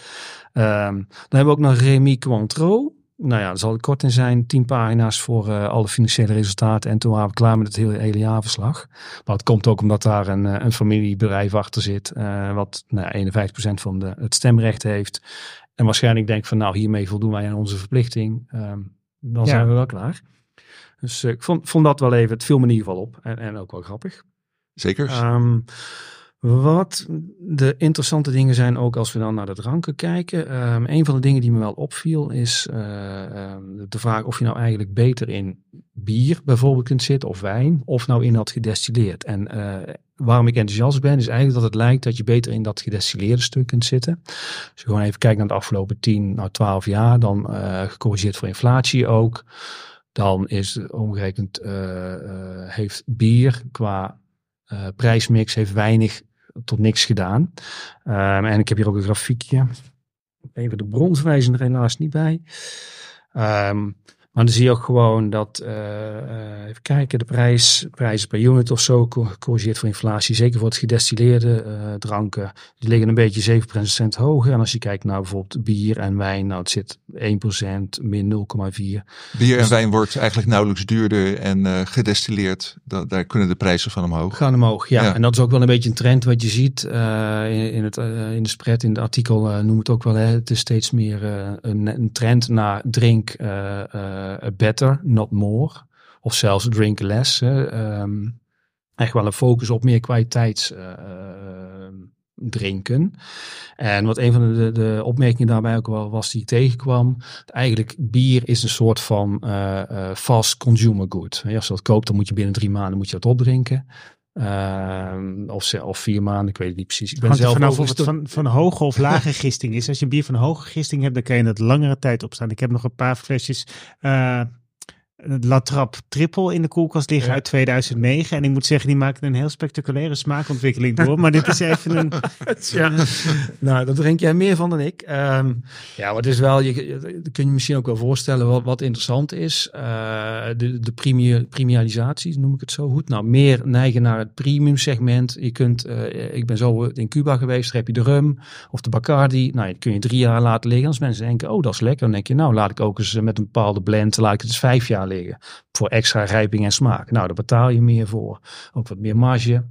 Um, dan hebben we ook nog Rémi Cointreau nou ja, daar zal het kort in zijn. Tien pagina's voor uh, alle financiële resultaten. En toen waren we klaar met het hele, hele jaarverslag. Maar het komt ook omdat daar een, een familiebedrijf achter zit. Uh, wat nou, 51% van de, het stemrecht heeft. En waarschijnlijk denkt van nou, hiermee voldoen wij aan onze verplichting. Um, dan ja. zijn we wel klaar. Dus uh, ik vond, vond dat wel even, het viel me in ieder geval op. En, en ook wel grappig. Zeker. Um, wat de interessante dingen zijn, ook als we dan naar de dranken kijken. Um, een van de dingen die me wel opviel is uh, um, de vraag of je nou eigenlijk beter in bier bijvoorbeeld kunt zitten of wijn, of nou in dat gedestilleerd. En uh, waarom ik enthousiast ben, is eigenlijk dat het lijkt dat je beter in dat gedestilleerde stuk kunt zitten. Als je gewoon even kijkt naar de afgelopen 10, nou 12 jaar, dan uh, gecorrigeerd voor inflatie ook. Dan is omgerekend, heeft bier qua prijsmix heeft weinig tot niks gedaan. Um, en ik heb hier ook een grafiekje. Even de bron verwijzen er helaas niet bij. Um, Maar dan zie je ook gewoon dat, uh, even kijken, de prijs, prijzen per unit of zo gecorrigeerd voor inflatie. Zeker voor het gedestilleerde uh, dranken. Die liggen een beetje 7% hoger. En als je kijkt naar bijvoorbeeld bier en wijn, nou het zit 1%, min 0,4. Bier en dus, wijn wordt eigenlijk nauwelijks duurder en uh, gedestilleerd. Da daar kunnen de prijzen van omhoog. Gaan omhoog, ja. ja. En dat is ook wel een beetje een trend wat je ziet in, in, het, in de spread, in het artikel noem het ook wel. Hè. Het is steeds meer een, een, trend naar drink better, not more. Of zelfs drink less. Um, echt wel een focus op meer kwaliteits uh, drinken. En wat een van de, de opmerkingen daarbij ook wel was die ik tegenkwam. Eigenlijk bier is een soort van uh, uh, fast consumer good. Als je dat koopt, dan moet je binnen drie maanden moet je dat opdrinken. Uh, of, of vier maanden, ik weet het niet precies. Ik ben zelf vanaf of het van, van hoge of lage gisting is. Als je bier van hoge gisting hebt, dan kan je het langere tijd opstaan. Ik heb nog een paar flesjes uh, Latrap Triple in de koelkast liggen uit 2009. En ik moet zeggen, die maken een heel spectaculaire smaakontwikkeling door. Maar dit is even een... ja. nou, daar drink jij meer van dan ik. Um, ja, wat is wel, je, kun je misschien ook wel voorstellen wat, wat interessant is. Uh, de de premier, premialisatie, noem ik het zo goed. Nou, meer neigen naar het premium segment. Je kunt, uh, ik ben zo in Cuba geweest, daar heb je de rum of de Bacardi. Nou, dat kun je drie jaar laten liggen. Als mensen denken, oh, dat is lekker. Dan denk je, nou, laat ik ook eens met een bepaalde blend, laat ik het eens vijf jaar liggen. Voor extra rijping en smaak. Nou, daar betaal je meer voor. Ook wat meer marge.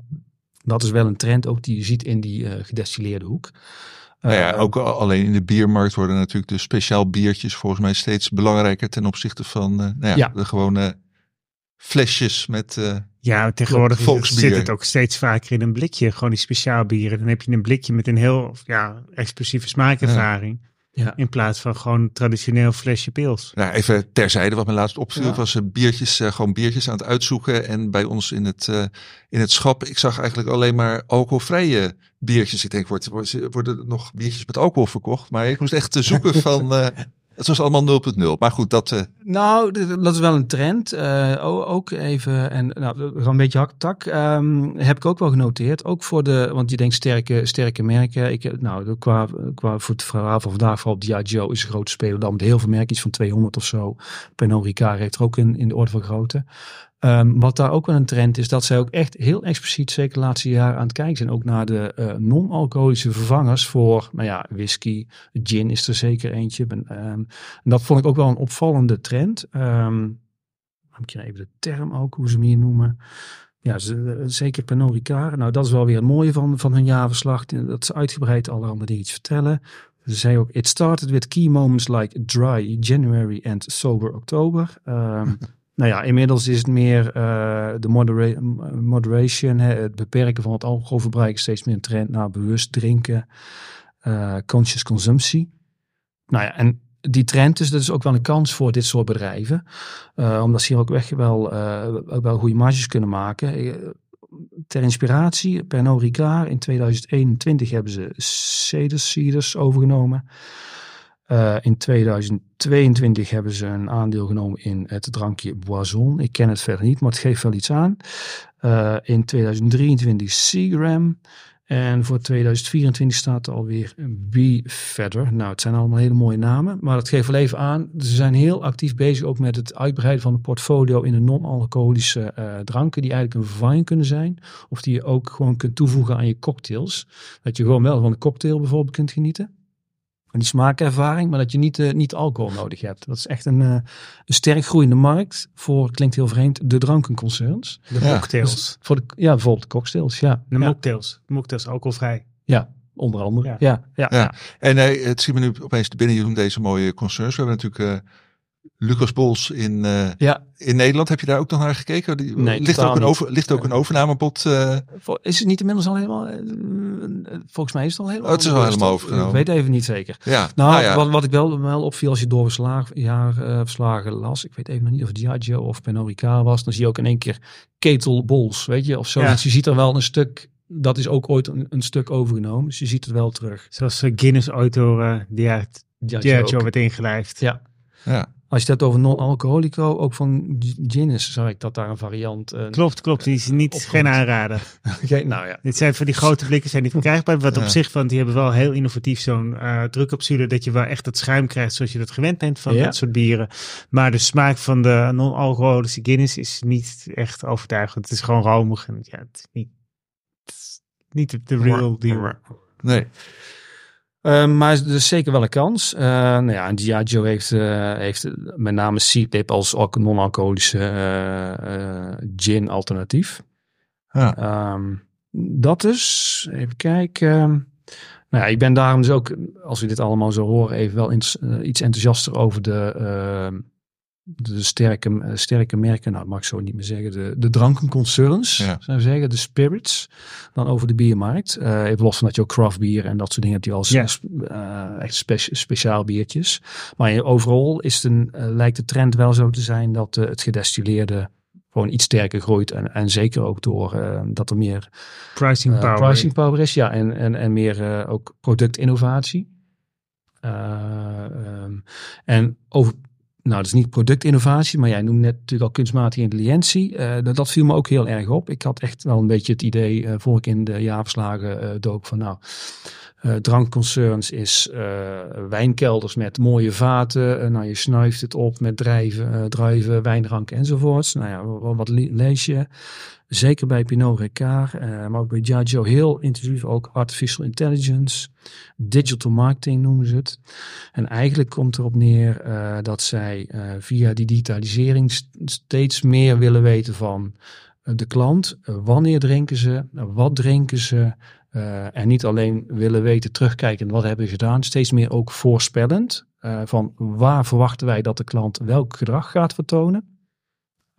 Dat is wel een trend ook die je ziet in die uh, gedestilleerde hoek. Nou ja, eh, ook alleen in de biermarkt worden natuurlijk de speciaal biertjes volgens mij steeds belangrijker ten opzichte van uh, nou ja, ja, de gewone flesjes met. Uh, ja, tegenwoordig zit het ook steeds vaker in een blikje. Gewoon die speciaal bieren. Dan heb je een blikje met een heel ja, explosieve smaakervaring. Ja. In plaats van gewoon traditioneel flesje pils. Nou, even terzijde, wat me laatst opviel, was uh, biertjes, uh, gewoon biertjes aan het uitzoeken. En bij ons in het, uh, in het schap, ik zag eigenlijk alleen maar alcoholvrije biertjes. Ik denk, worden, worden er nog biertjes met alcohol verkocht? Maar ik moest echt zoeken van het was allemaal 0.0. Maar goed, dat. Uh... Nou, dat is wel een trend. Ook even. En nou, een beetje haktak. Um, heb ik ook wel genoteerd. Ook voor de. Want je denkt sterke, sterke merken. Ik, nou, qua, qua voor het verhaal van vandaag, vooral Diageo is een grote speler. Dan met heel veel merken, iets van 200 of zo. Pernod Ricard heeft er ook in, in de orde van grootte. Um, wat daar ook wel een trend is, dat zij ook echt heel expliciet, zeker de laatste jaren, aan het kijken zijn. Ook naar de uh, non-alcoholische vervangers voor, nou ja, whisky, gin is er zeker eentje. Um, en dat vond ik ook wel een opvallende trend. Um, ik even de term ook, hoe ze hem hier noemen. Ja, ze, zeker Pernod. Nou, dat is wel weer het mooie van, van hun jaarverslag. Dat ze uitgebreid allerhande dingen vertellen. Ze zei ook, it started with key moments like dry January and sober October. Um, Nou ja, inmiddels is het meer uh, de modera moderation, hè, het beperken van het alcoholverbruik, steeds meer een trend naar bewust drinken, uh, conscious consumptie. Nou ja, en die trend dus, dat is ook wel een kans voor dit soort bedrijven, uh, omdat ze hier ook weg wel, ook wel goede marges kunnen maken. Ter inspiratie, Pernod Ricard in 2021 hebben ze Cedars Cedars overgenomen. Uh, in 2022 hebben ze een aandeel genomen in het drankje Boison. Ik ken het verder niet, maar het geeft wel iets aan. Uh, in 2023 Seagram. En voor 2024 staat er alweer B verder. Nou, het zijn allemaal hele mooie namen. Maar dat geeft wel even aan. Ze zijn heel actief bezig ook met het uitbreiden van het portfolio in de non-alcoholische uh, dranken. Die eigenlijk een vervanging kunnen zijn. Of die je ook gewoon kunt toevoegen aan je cocktails. Dat je gewoon wel van een cocktail bijvoorbeeld kunt genieten van die smaakervaring, maar dat je niet, uh, niet alcohol nodig hebt. Dat is echt een, uh, een sterk groeiende markt voor, klinkt heel vreemd, de drankenconcerns. De ja. cocktails. Dus voor de, ja, bijvoorbeeld de cocktails, ja. De mocktails. De mocktails, alcoholvrij. Ja, onder andere. Ja, ja. ja, ja. En uh, het zien we nu opeens binnen, je deze mooie concerns. We hebben natuurlijk Lucas Bols in, uh, ja. in Nederland. Heb je daar ook nog naar gekeken? Die, nee, ligt, ook een over, ligt ook een overnamebod? Uh... Is het niet inmiddels al helemaal? Uh, volgens mij is het al helemaal. Oh, het is al helemaal overgenomen. Ik weet even niet zeker. Ja. Nou, ah, ja. Wat, wat ik wel, wel opviel als je doorverslagen las. Ik weet even nog niet of het Diageo of Pernod Ricard was. Dan zie je ook in één keer Ketel Bols, weet je, of zo. Ja. Dus je ziet er wel een stuk dat is ook ooit een, een, stuk overgenomen. Dus je ziet het wel terug. Zoals Guinness auto die uit Diageo werd ingelijfd. Ja. Ja. Als je het hebt over non-alcoholico, ook van Guinness, zag ik dat daar een variant... Uh, klopt, klopt. Die is niet, geen aanrader. okay, nou ja. Dit zijn van die grote blikken zijn niet verkrijgbaar. Wat op zich, want die hebben wel heel innovatief zo'n uh, drukcapsule, dat je wel echt het schuim krijgt zoals je dat gewend bent van dat soort bieren. Maar de smaak van de non-alcoholische Guinness is niet echt overtuigend. Het is gewoon romig en ja, het is niet, het is niet de real deal. Nee. Uh, maar er is zeker wel een kans. Uh, nou ja, en Diageo heeft, uh, heeft met name Seedlip als non-alcoholische gin alternatief. Ja. Um, dat is, even kijken. Nou ja, ik ben daarom dus ook, als we dit allemaal zo horen, even wel iets enthousiaster over de ehm, de sterke, eh, sterke merken, nou mag ik zo niet meer zeggen, de, de drankenconcerns, ja. zou ik zeggen, de spirits, dan over de biermarkt. Uh, even los van dat je ook craft bier en dat soort dingen hebt die als uh, echt speciaal biertjes. Maar overal is het een, lijkt de trend wel zo te zijn dat het gedestilleerde gewoon iets sterker groeit. En, en zeker ook door dat er meer pricing power, pricing power is. Ja, en, en, en meer ook productinnovatie. Um, en over nou, dat is niet productinnovatie, maar jij noemde net natuurlijk al kunstmatige intelligentie. Uh, dat, viel me ook heel erg op. Ik had echt wel een beetje het idee, uh, voor ik in de jaarverslagen uh, dook, van nou, drankconcerns is wijnkelders met mooie vaten. nou, je snuift het op met drijven, druiven, wijndrank enzovoorts. Nou ja, wat, wat lees je? Zeker bij Pinot Ricard, uh, maar ook bij Diageo heel intensief ook artificial intelligence, digital marketing noemen ze het. En eigenlijk komt erop neer uh, dat zij uh, via die digitalisering steeds meer willen weten van de klant. wanneer drinken ze? Wat drinken ze? En niet alleen willen weten, terugkijken wat hebben ze gedaan. Steeds meer ook voorspellend. van waar verwachten wij dat de klant welk gedrag gaat vertonen.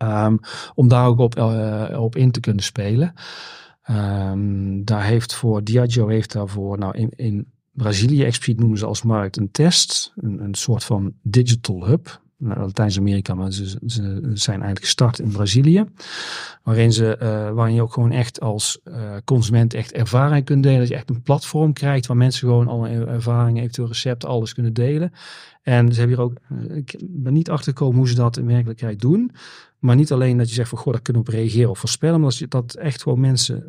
Um, om daar ook op, uh, op in te kunnen spelen. Um, daar heeft voor Diageo heeft daarvoor, nou in, in Brazilië expliciet noemen ze als markt een test, een, een soort van digital hub. Nou, Latijns-Amerika, maar ze, ze, zijn eigenlijk gestart in Brazilië. Waarin, ze, uh, je ook gewoon echt als uh, consument echt ervaring kunt delen. Dat je echt een platform krijgt waar mensen gewoon alle ervaringen, eventueel recepten, alles kunnen delen. En ze hebben hier ook, ik ben niet achtergekomen hoe ze dat in werkelijkheid doen. Maar niet alleen dat je zegt van goh, daar kunnen we op reageren of voorspellen. Maar dat, je, dat echt gewoon mensen,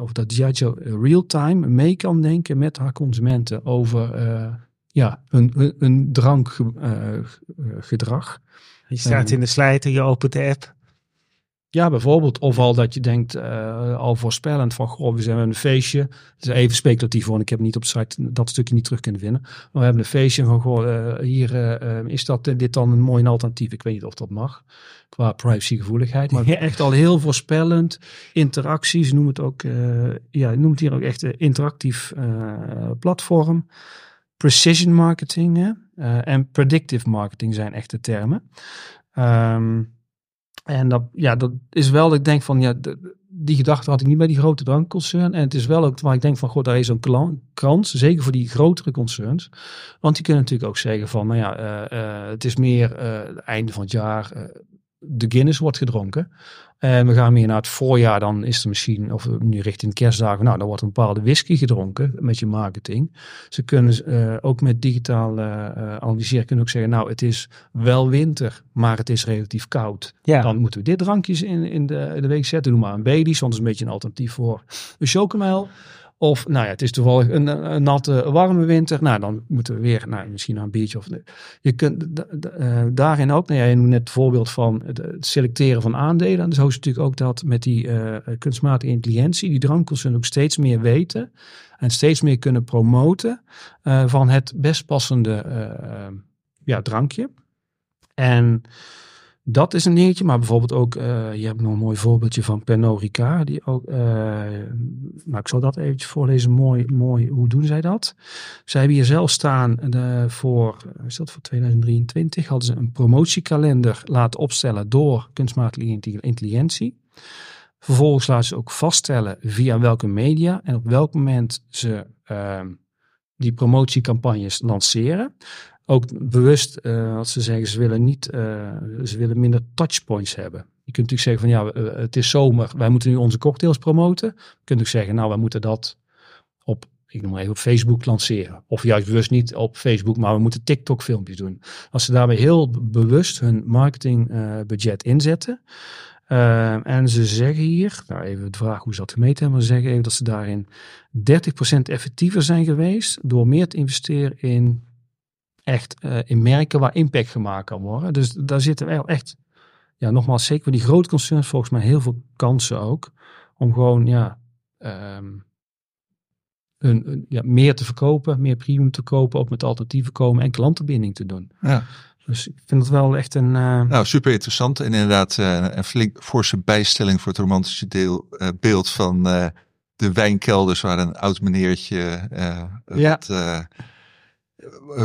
of dat Diageo real-time mee kan denken met haar consumenten over ja, hun, hun drankgedrag. Uh, je staat in de slijter, je opent de app. Ja, bijvoorbeeld. Of al dat je denkt, uh, al voorspellend van, goh, we zijn een feestje. Het is even speculatief, want ik heb niet op de site dat stukje niet terug kunnen vinden. Maar we hebben een feestje van, goh, uh, hier uh, is dat dit dan een mooi alternatief. Ik weet niet of dat mag, qua privacygevoeligheid. Maar echt al heel voorspellend. Interacties, noem het ook, ja, noem het hier ook echt interactief platform. Precision marketing hè? en predictive marketing zijn echte termen. Um, en dat, ja, dat is wel, ik denk van, ja, die gedachte had ik niet bij die grote drankconcern. En het is wel ook waar ik denk van, god, daar is zo'n kans, zeker voor die grotere concerns. Want die kunnen natuurlijk ook zeggen van, nou ja, uh, uh, het is meer het einde van het jaar, de Guinness wordt gedronken. En we gaan meer naar het voorjaar, dan is er misschien, of nu richting kerstdagen, nou, dan wordt een bepaalde whisky gedronken met je marketing. Ze kunnen uh, ook met digitaal uh, analyseren, kunnen ook zeggen, nou, het is wel winter, maar het is relatief koud. Ja. Dan moeten we dit drankjes in, in, de, in de week zetten. Doe maar een het is een beetje een alternatief voor een chocomel. Of nou ja, het is toevallig een, een, natte, warme winter. Nou, dan moeten we weer nou, misschien naar een biertje. Of, je kunt uh, daarin ook, nou ja, je noemt net het voorbeeld van het, selecteren van aandelen. En zo is natuurlijk ook dat met die uh, kunstmatige intelligentie, die drankels ook steeds meer weten. En steeds meer kunnen promoten uh, van het best passende ja, drankje. En dat is een dingetje, maar bijvoorbeeld ook, uh, je hebt nog een mooi voorbeeldje van Pernod Ricard, die ook, uh, nou ik zal dat eventjes voorlezen, mooi, mooi, hoe doen zij dat? Zij hebben hier zelf staan uh, voor, is dat voor 2023, hadden ze een promotiekalender laten opstellen door kunstmatige intelligentie. Vervolgens laten ze ook vaststellen via welke media en op welk moment ze ehm, die promotiecampagnes lanceren ook bewust, uh, als ze zeggen, ze willen niet, uh, ze willen minder touchpoints hebben. Je kunt natuurlijk zeggen van ja, uh, het is zomer, wij moeten nu onze cocktails promoten. Je kunt ook zeggen, nou, wij moeten dat op ik noem maar even op Facebook lanceren. Of juist bewust niet op Facebook, maar we moeten TikTok filmpjes doen. Als ze daarbij heel bewust hun marketingbudget inzetten. En ze zeggen hier, nou even de vraag hoe ze dat gemeten hebben, maar ze zeggen even dat ze daarin 30% effectiever zijn geweest door meer te investeren in echt uh, in merken waar impact gemaakt kan worden. Dus daar zitten wel echt, ja nogmaals, zeker voor die grote concerns volgens mij heel veel kansen ook. Om gewoon, ja, um, een, ja, meer te verkopen, meer premium te kopen, ook met alternatieven komen en klantenbinding te doen. Ja. Dus ik vind het wel echt een. Uh... Nou, super interessant. En inderdaad, uh, een flink forse bijstelling voor het romantische deel, uh, beeld van de wijnkelders, waar een oud meneertje. ja. Wat, eh,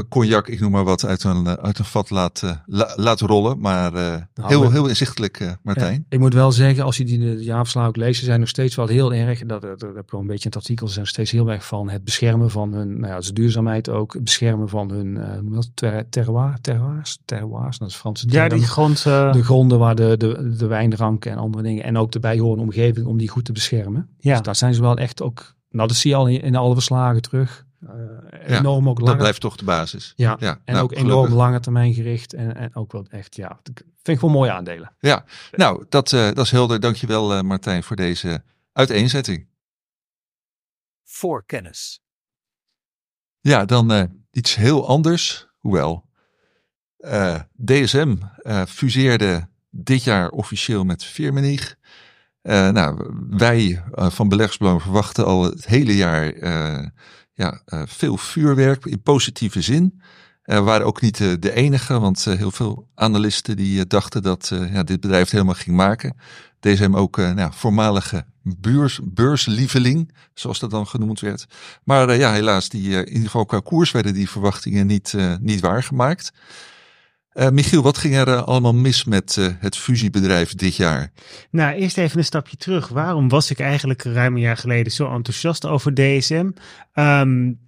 cognac, ik noem maar wat, uit een, eh, uit een vat laten, laten rollen. Maar uh, nou, heel, heel inzichtelijk, uh, Martijn. Ja, ik moet wel zeggen, als je die de jaarverslagen ook leest, zijn nog steeds wel heel erg, dat, dat, dat heb ik wel een beetje in het artikel, ze zijn steeds heel erg van het beschermen van hun, nou ja, dus duurzaamheid ook, het beschermen van hun uh, ter, terroir, terroirs, terroirs, dat is Franse term. Ja, die grond. De gronden waar de, de, de wijnranken en andere dingen, en ook de bijhorende omgeving, om die goed te beschermen. Ja. Dus daar zijn ze wel echt ook, nou dat zie je al in, in alle verslagen terug. Uh, enorm ook lange, Dat blijft toch de basis. Ja, ja en nou, ook enorm lange termijn gericht. En, en ook wel echt, ja, vind ik wel mooie aandelen. Ja, nou, dat, uh, dat is helder. Dankjewel uh, Martijn voor deze uiteenzetting. Voor kennis. Ja, dan iets heel anders. Hoewel, DSM fuseerde dit jaar officieel met Firmenich. nou, wij van Beleggsbelang verwachten al het hele jaar ja, uh, veel vuurwerk in positieve zin. Uh, waren ook niet uh, de enige, want heel veel analisten die dachten dat ja, dit bedrijf het helemaal ging maken. Deze hem ook nou, voormalige beurs, beurslieveling, zoals dat dan genoemd werd. Maar ja, helaas, die, in ieder geval qua koers werden die verwachtingen niet, niet waargemaakt. Uh, Michiel, wat ging er uh, allemaal mis met uh, het fusiebedrijf dit jaar? Nou, eerst even een stapje terug. Waarom was ik eigenlijk ruim een jaar geleden zo enthousiast over DSM? Um,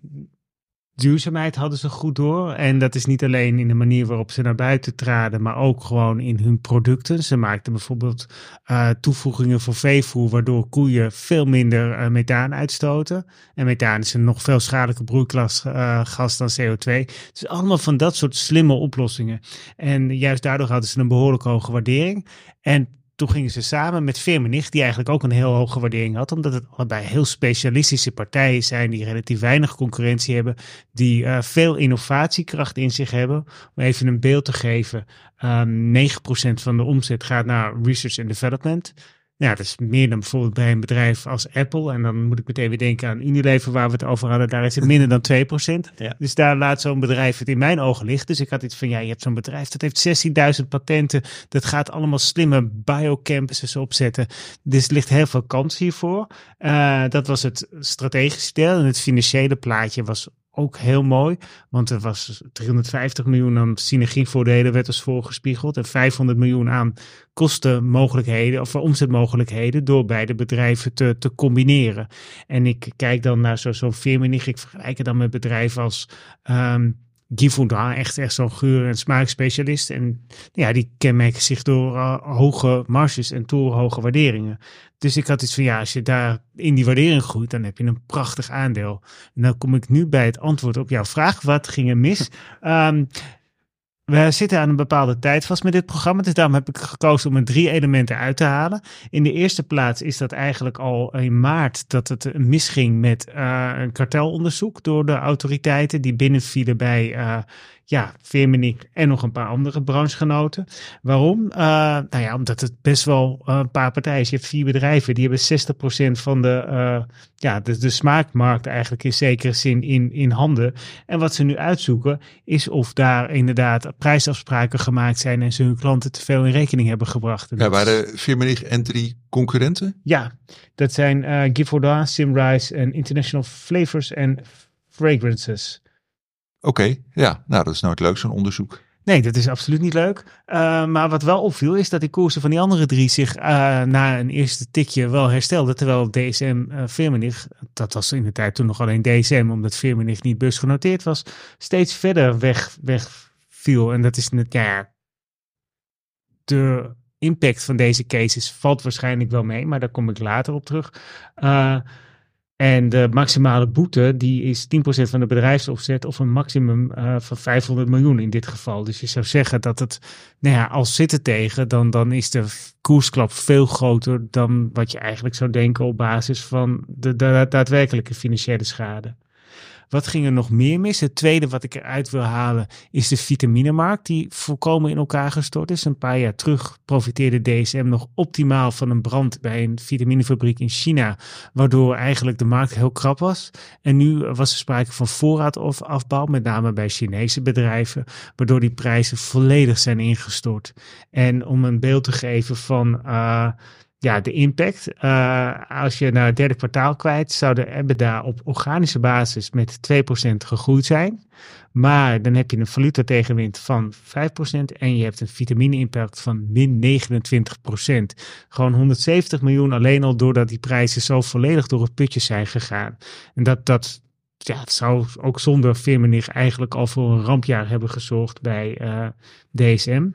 duurzaamheid hadden ze goed door. En dat is niet alleen in de manier waarop ze naar buiten traden, maar ook gewoon in hun producten. Ze maakten bijvoorbeeld uh, toevoegingen voor veevoer, waardoor koeien veel minder uh, methaan uitstoten. En methaan is een nog veel schadelijker broeikasgas uh, dan CO2. Dus allemaal van dat soort slimme oplossingen. En juist daardoor hadden ze een behoorlijk hoge waardering. En toen gingen ze samen met Firmenich, die eigenlijk ook een heel hoge waardering had, omdat het allebei heel specialistische partijen zijn die relatief weinig concurrentie hebben, die uh, veel innovatiekracht in zich hebben. Om even een beeld te geven, um, 9% van de omzet gaat naar research and development. Ja, dat is meer dan bijvoorbeeld bij een bedrijf als Apple. En dan moet ik meteen weer denken aan Unilever, waar we het over hadden. Daar is het minder dan 2%. Ja. Dus daar laat zo'n bedrijf het in mijn ogen liggen. Dus ik had iets van, ja, je hebt zo'n bedrijf, dat heeft 16.000 patenten. Dat gaat allemaal slimme biocampuses opzetten. Dus er ligt heel veel kans hiervoor. Uh, dat was het strategische deel. En het financiële plaatje was ook heel mooi. Want er was 350 miljoen aan synergievoordelen werd als voorgespiegeld. En 500 miljoen aan kostenmogelijkheden of omzetmogelijkheden door beide bedrijven te, te combineren. En ik kijk dan naar zo'n zo. Ik vergelijk het dan met bedrijven als um, Givaudan, echt, echt zo'n geur- en smaakspecialist. En ja, die kenmerken zich door uh, hoge marges en torenhoge waarderingen. Dus ik had iets van, ja, als je daar in die waardering groeit, dan heb je een prachtig aandeel. En dan kom ik nu bij het antwoord op jouw vraag. Wat ging er mis? um, we zitten aan een bepaalde tijd vast met dit programma. Dus daarom heb ik gekozen om er drie elementen uit te halen. In de eerste plaats is dat eigenlijk al in maart dat het misging met uh, een kartelonderzoek door de autoriteiten die binnenvielen bij uh, ja, Firmenich en nog een paar andere branchegenoten. Waarom? Uh, nou ja, omdat het best wel een paar partijen is. Je hebt vier bedrijven, die hebben 60% van de, uh, ja, de, de smaakmarkt eigenlijk in zekere zin in, in handen. En wat ze nu uitzoeken is of daar inderdaad prijsafspraken gemaakt zijn en ze hun klanten te veel in rekening hebben gebracht. Ja, waren Firmenich en drie concurrenten? Ja, dat zijn uh, Givaudan, Simrise en International Flavors and Fragrances. Oké, ja, nou dat is nooit leuk, zo'n onderzoek. Nee, dat is absoluut niet leuk. Uh, maar wat wel opviel is dat die koersen van die andere drie zich uh, na een eerste tikje wel herstelden. Terwijl DSM uh, Firmenich, dat was in de tijd toen nog alleen DSM, omdat Firmenich niet beursgenoteerd was, steeds verder weg, wegviel. En dat is net, ja, de impact van deze cases valt waarschijnlijk wel mee, maar daar kom ik later op terug. En de maximale boete die is 10% van de bedrijfsopzet of een maximum uh, van 500 miljoen in dit geval. Dus je zou zeggen dat het, nou ja, als zitten tegen, dan, dan is de koersklap veel groter dan wat je eigenlijk zou denken op basis van de daadwerkelijke financiële schade. Wat ging er nog meer mis? Het tweede wat ik eruit wil halen is de vitaminemarkt, die volkomen in elkaar gestort is. Een paar jaar terug profiteerde DSM nog optimaal van een brand bij een vitaminefabriek in China, waardoor eigenlijk de markt heel krap was. En nu was er sprake van voorraadafbouw, met name bij Chinese bedrijven, waardoor die prijzen volledig zijn ingestort. En om een beeld te geven van. Uh, ja, de impact. Uh, als je naar het derde kwartaal kwijt, zou de EBITDA op organische basis met 2% gegroeid zijn. Maar dan heb je een valuta tegenwind van 5% en je hebt een vitamine-impact van min 29%. Gewoon 170 miljoen alleen al doordat die prijzen zo volledig door het putje zijn gegaan. En dat, dat, ja, zou ook zonder Firmenich eigenlijk al voor een rampjaar hebben gezorgd bij uh, DSM.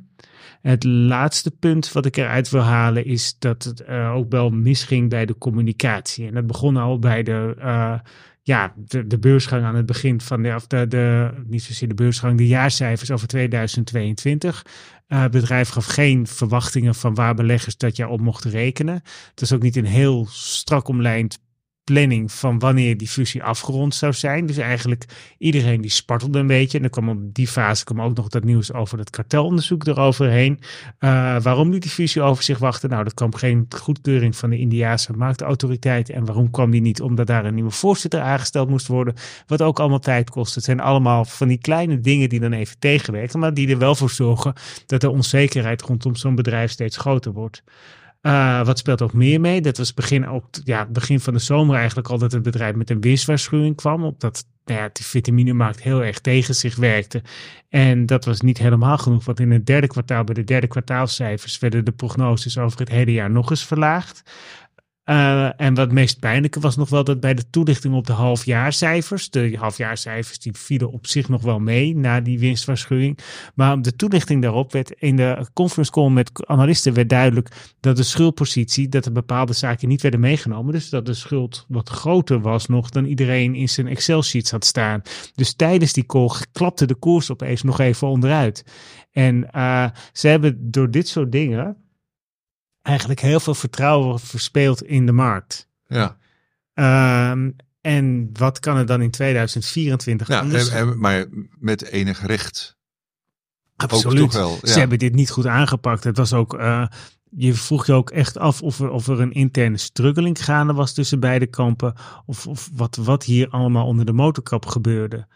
Het laatste punt wat ik eruit wil halen is dat het uh, ook wel misging bij de communicatie. En dat begon al bij de, uh, ja, de, de beursgang aan het begin van de, of de, niet zozeer de beursgang, de jaarcijfers over 2022. Uh, het bedrijf gaf geen verwachtingen van waar beleggers dat jaar op mochten rekenen. Het is ook niet een heel strak omlijnd planning van wanneer die fusie afgerond zou zijn. Dus eigenlijk iedereen die spartelde een beetje. En dan kwam op die fase kwam ook nog dat nieuws over het kartelonderzoek eroverheen. Uh, waarom liet die fusie over zich wachten? Nou, dat kwam geen goedkeuring van de Indiaanse marktautoriteit. En waarom kwam die niet? Omdat daar een nieuwe voorzitter aangesteld moest worden. Wat ook allemaal tijd kost. Het zijn allemaal van die kleine dingen die dan even tegenwerken. Maar die er wel voor zorgen dat de onzekerheid rondom zo'n bedrijf steeds groter wordt. Uh, wat speelt ook meer mee? Dat was begin, ook, ja, begin van de zomer eigenlijk al dat het bedrijf met een winstwaarschuwing kwam. Omdat nou ja, de vitaminemarkt heel erg tegen zich werkte. En dat was niet helemaal genoeg. Want in het derde kwartaal, bij de derde kwartaalcijfers, werden de prognoses over het hele jaar nog eens verlaagd. Uh, en wat meest pijnlijke was nog wel dat bij de toelichting op de halfjaarcijfers, de halfjaarcijfers die vielen op zich nog wel mee na die winstwaarschuwing, maar de toelichting daarop werd in de conference call met analisten werd duidelijk dat de schuldpositie, dat er bepaalde zaken niet werden meegenomen, dus dat de schuld wat groter was nog dan iedereen in zijn Excel-sheets had staan. Dus tijdens die call klapte de koers opeens nog even onderuit. En uh, ze hebben door dit soort dingen eigenlijk heel veel vertrouwen verspeeld in de markt. Ja. Um, en wat kan er dan in 2024 ja, anders? En, maar met enig recht. Absoluut. Wel, ja. Ze hebben dit niet goed aangepakt. Het was ook, uh, je vroeg je ook echt af of er, of er een interne struggeling gaande was tussen beide kampen. Of, of wat, wat hier allemaal onder de motorkap gebeurde.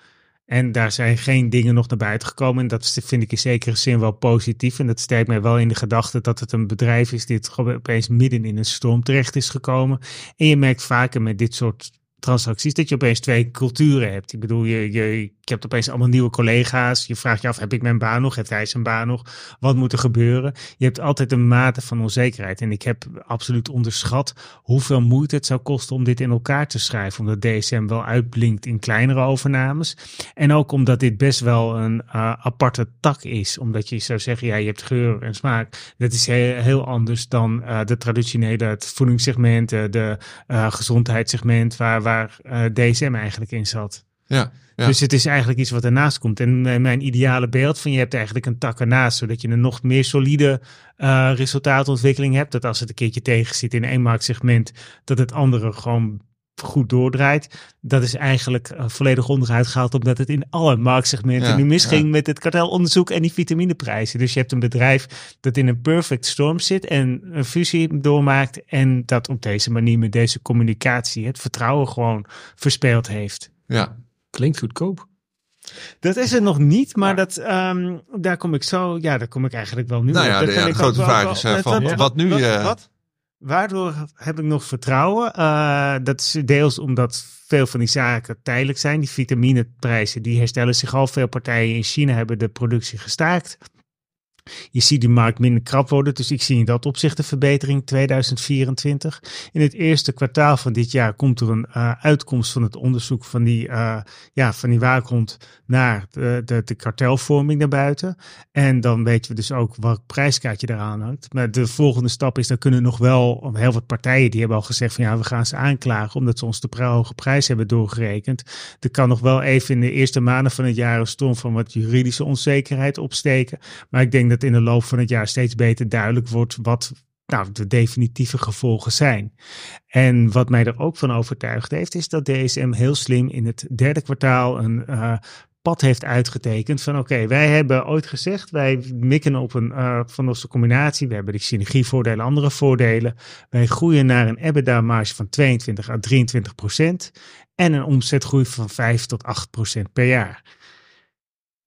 En daar zijn geen dingen nog naar buiten gekomen. En dat vind ik in zekere zin wel positief. En dat sterkt mij wel in de gedachte dat het een bedrijf is dit opeens midden in een storm terecht is gekomen. En je merkt vaker met dit soort transacties dat je opeens twee culturen hebt. Ik bedoel, je, je, je hebt opeens allemaal nieuwe collega's. Je vraagt je af, heb ik mijn baan nog? Heeft hij zijn baan nog? Wat moet er gebeuren? Je hebt altijd een mate van onzekerheid. En ik heb absoluut onderschat hoeveel moeite het zou kosten om dit in elkaar te schrijven. Omdat DSM wel uitblinkt in kleinere overnames. En ook omdat dit best wel een uh, aparte tak is. Omdat je zou zeggen, ja, je hebt geur en smaak. Dat is heel, anders dan uh, de traditionele het voedingssegment, de uh, gezondheidssegment, waar, waar DSM eigenlijk in zat. Ja, Dus het is eigenlijk iets wat ernaast komt. En mijn ideale beeld van je hebt eigenlijk een tak ernaast, zodat je een nog meer solide uh, resultaatontwikkeling hebt. Dat als het een keertje tegen zit in één marktsegment, dat het andere gewoon goed doordraait. Dat is eigenlijk uh, volledig onderuit gehaald, omdat het in alle marktsegmenten ja, nu misging ja. met het kartelonderzoek en die vitamineprijzen. Dus je hebt een bedrijf dat in een perfect storm zit en een fusie doormaakt en dat op deze manier met deze communicatie het vertrouwen gewoon verspeeld heeft. Ja, Klinkt goedkoop. Dat is het nog niet, maar dat, um, daar kom ik zo, ja, daar kom ik eigenlijk wel nu nou ja, de, ja, de grote vraag is uh, van, wat, wat nu... Wat, uh... wat, waardoor heb ik nog vertrouwen? Uh, dat is deels omdat veel van die zaken tijdelijk zijn. Die vitamineprijzen, die herstellen zich al. Veel partijen in China hebben de productie gestaakt. Je ziet die markt minder krap worden. Dus ik zie in dat opzicht een verbetering 2024. In het eerste kwartaal van dit jaar komt er een uh, uitkomst van het onderzoek van die, uh, ja, van die waakhond naar de, de, de, kartelvorming naar buiten. En dan weten we dus ook welk prijskaartje eraan hangt. Maar de volgende stap is, dan kunnen nog wel heel wat partijen die hebben al gezegd van ja, we gaan ze aanklagen omdat ze ons de hoge prijs hebben doorgerekend. Er kan nog wel even in de eerste maanden van het jaar een storm van wat juridische onzekerheid opsteken. Maar ik denk dat in de loop van het jaar steeds beter duidelijk wordt wat nou, de definitieve gevolgen zijn. En wat mij er ook van overtuigd heeft, is dat DSM heel slim in het derde kwartaal een uh, pad heeft uitgetekend van oké, wij hebben ooit gezegd, wij mikken op een uh, van onze combinatie, we hebben die synergievoordelen, andere voordelen. Wij groeien naar een EBITDA marge van 22 à 23 procent en een omzetgroei van 5 tot 8 procent per jaar.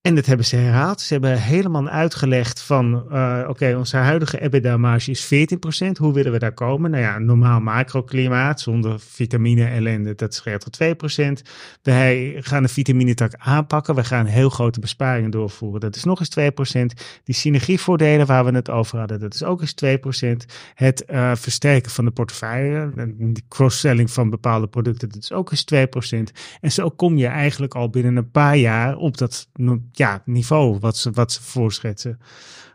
En dat hebben ze herhaald. Ze hebben helemaal uitgelegd van, uh, oké, onze huidige EBITDA-marge is 14%. Hoe willen we daar komen? Nou ja, normaal macroklimaat zonder vitamine ellende, dat scheelt tot 2%. Wij gaan de vitaminetak aanpakken. We gaan heel grote besparingen doorvoeren. Dat is nog eens 2%. Die synergievoordelen waar we het over hadden, dat is ook eens 2%. Het uh, versterken van de portefeuille, de cross-selling van bepaalde producten, dat is ook eens 2%. En zo kom je eigenlijk al binnen een paar jaar op dat ja, niveau wat ze, wat ze voorschetsen.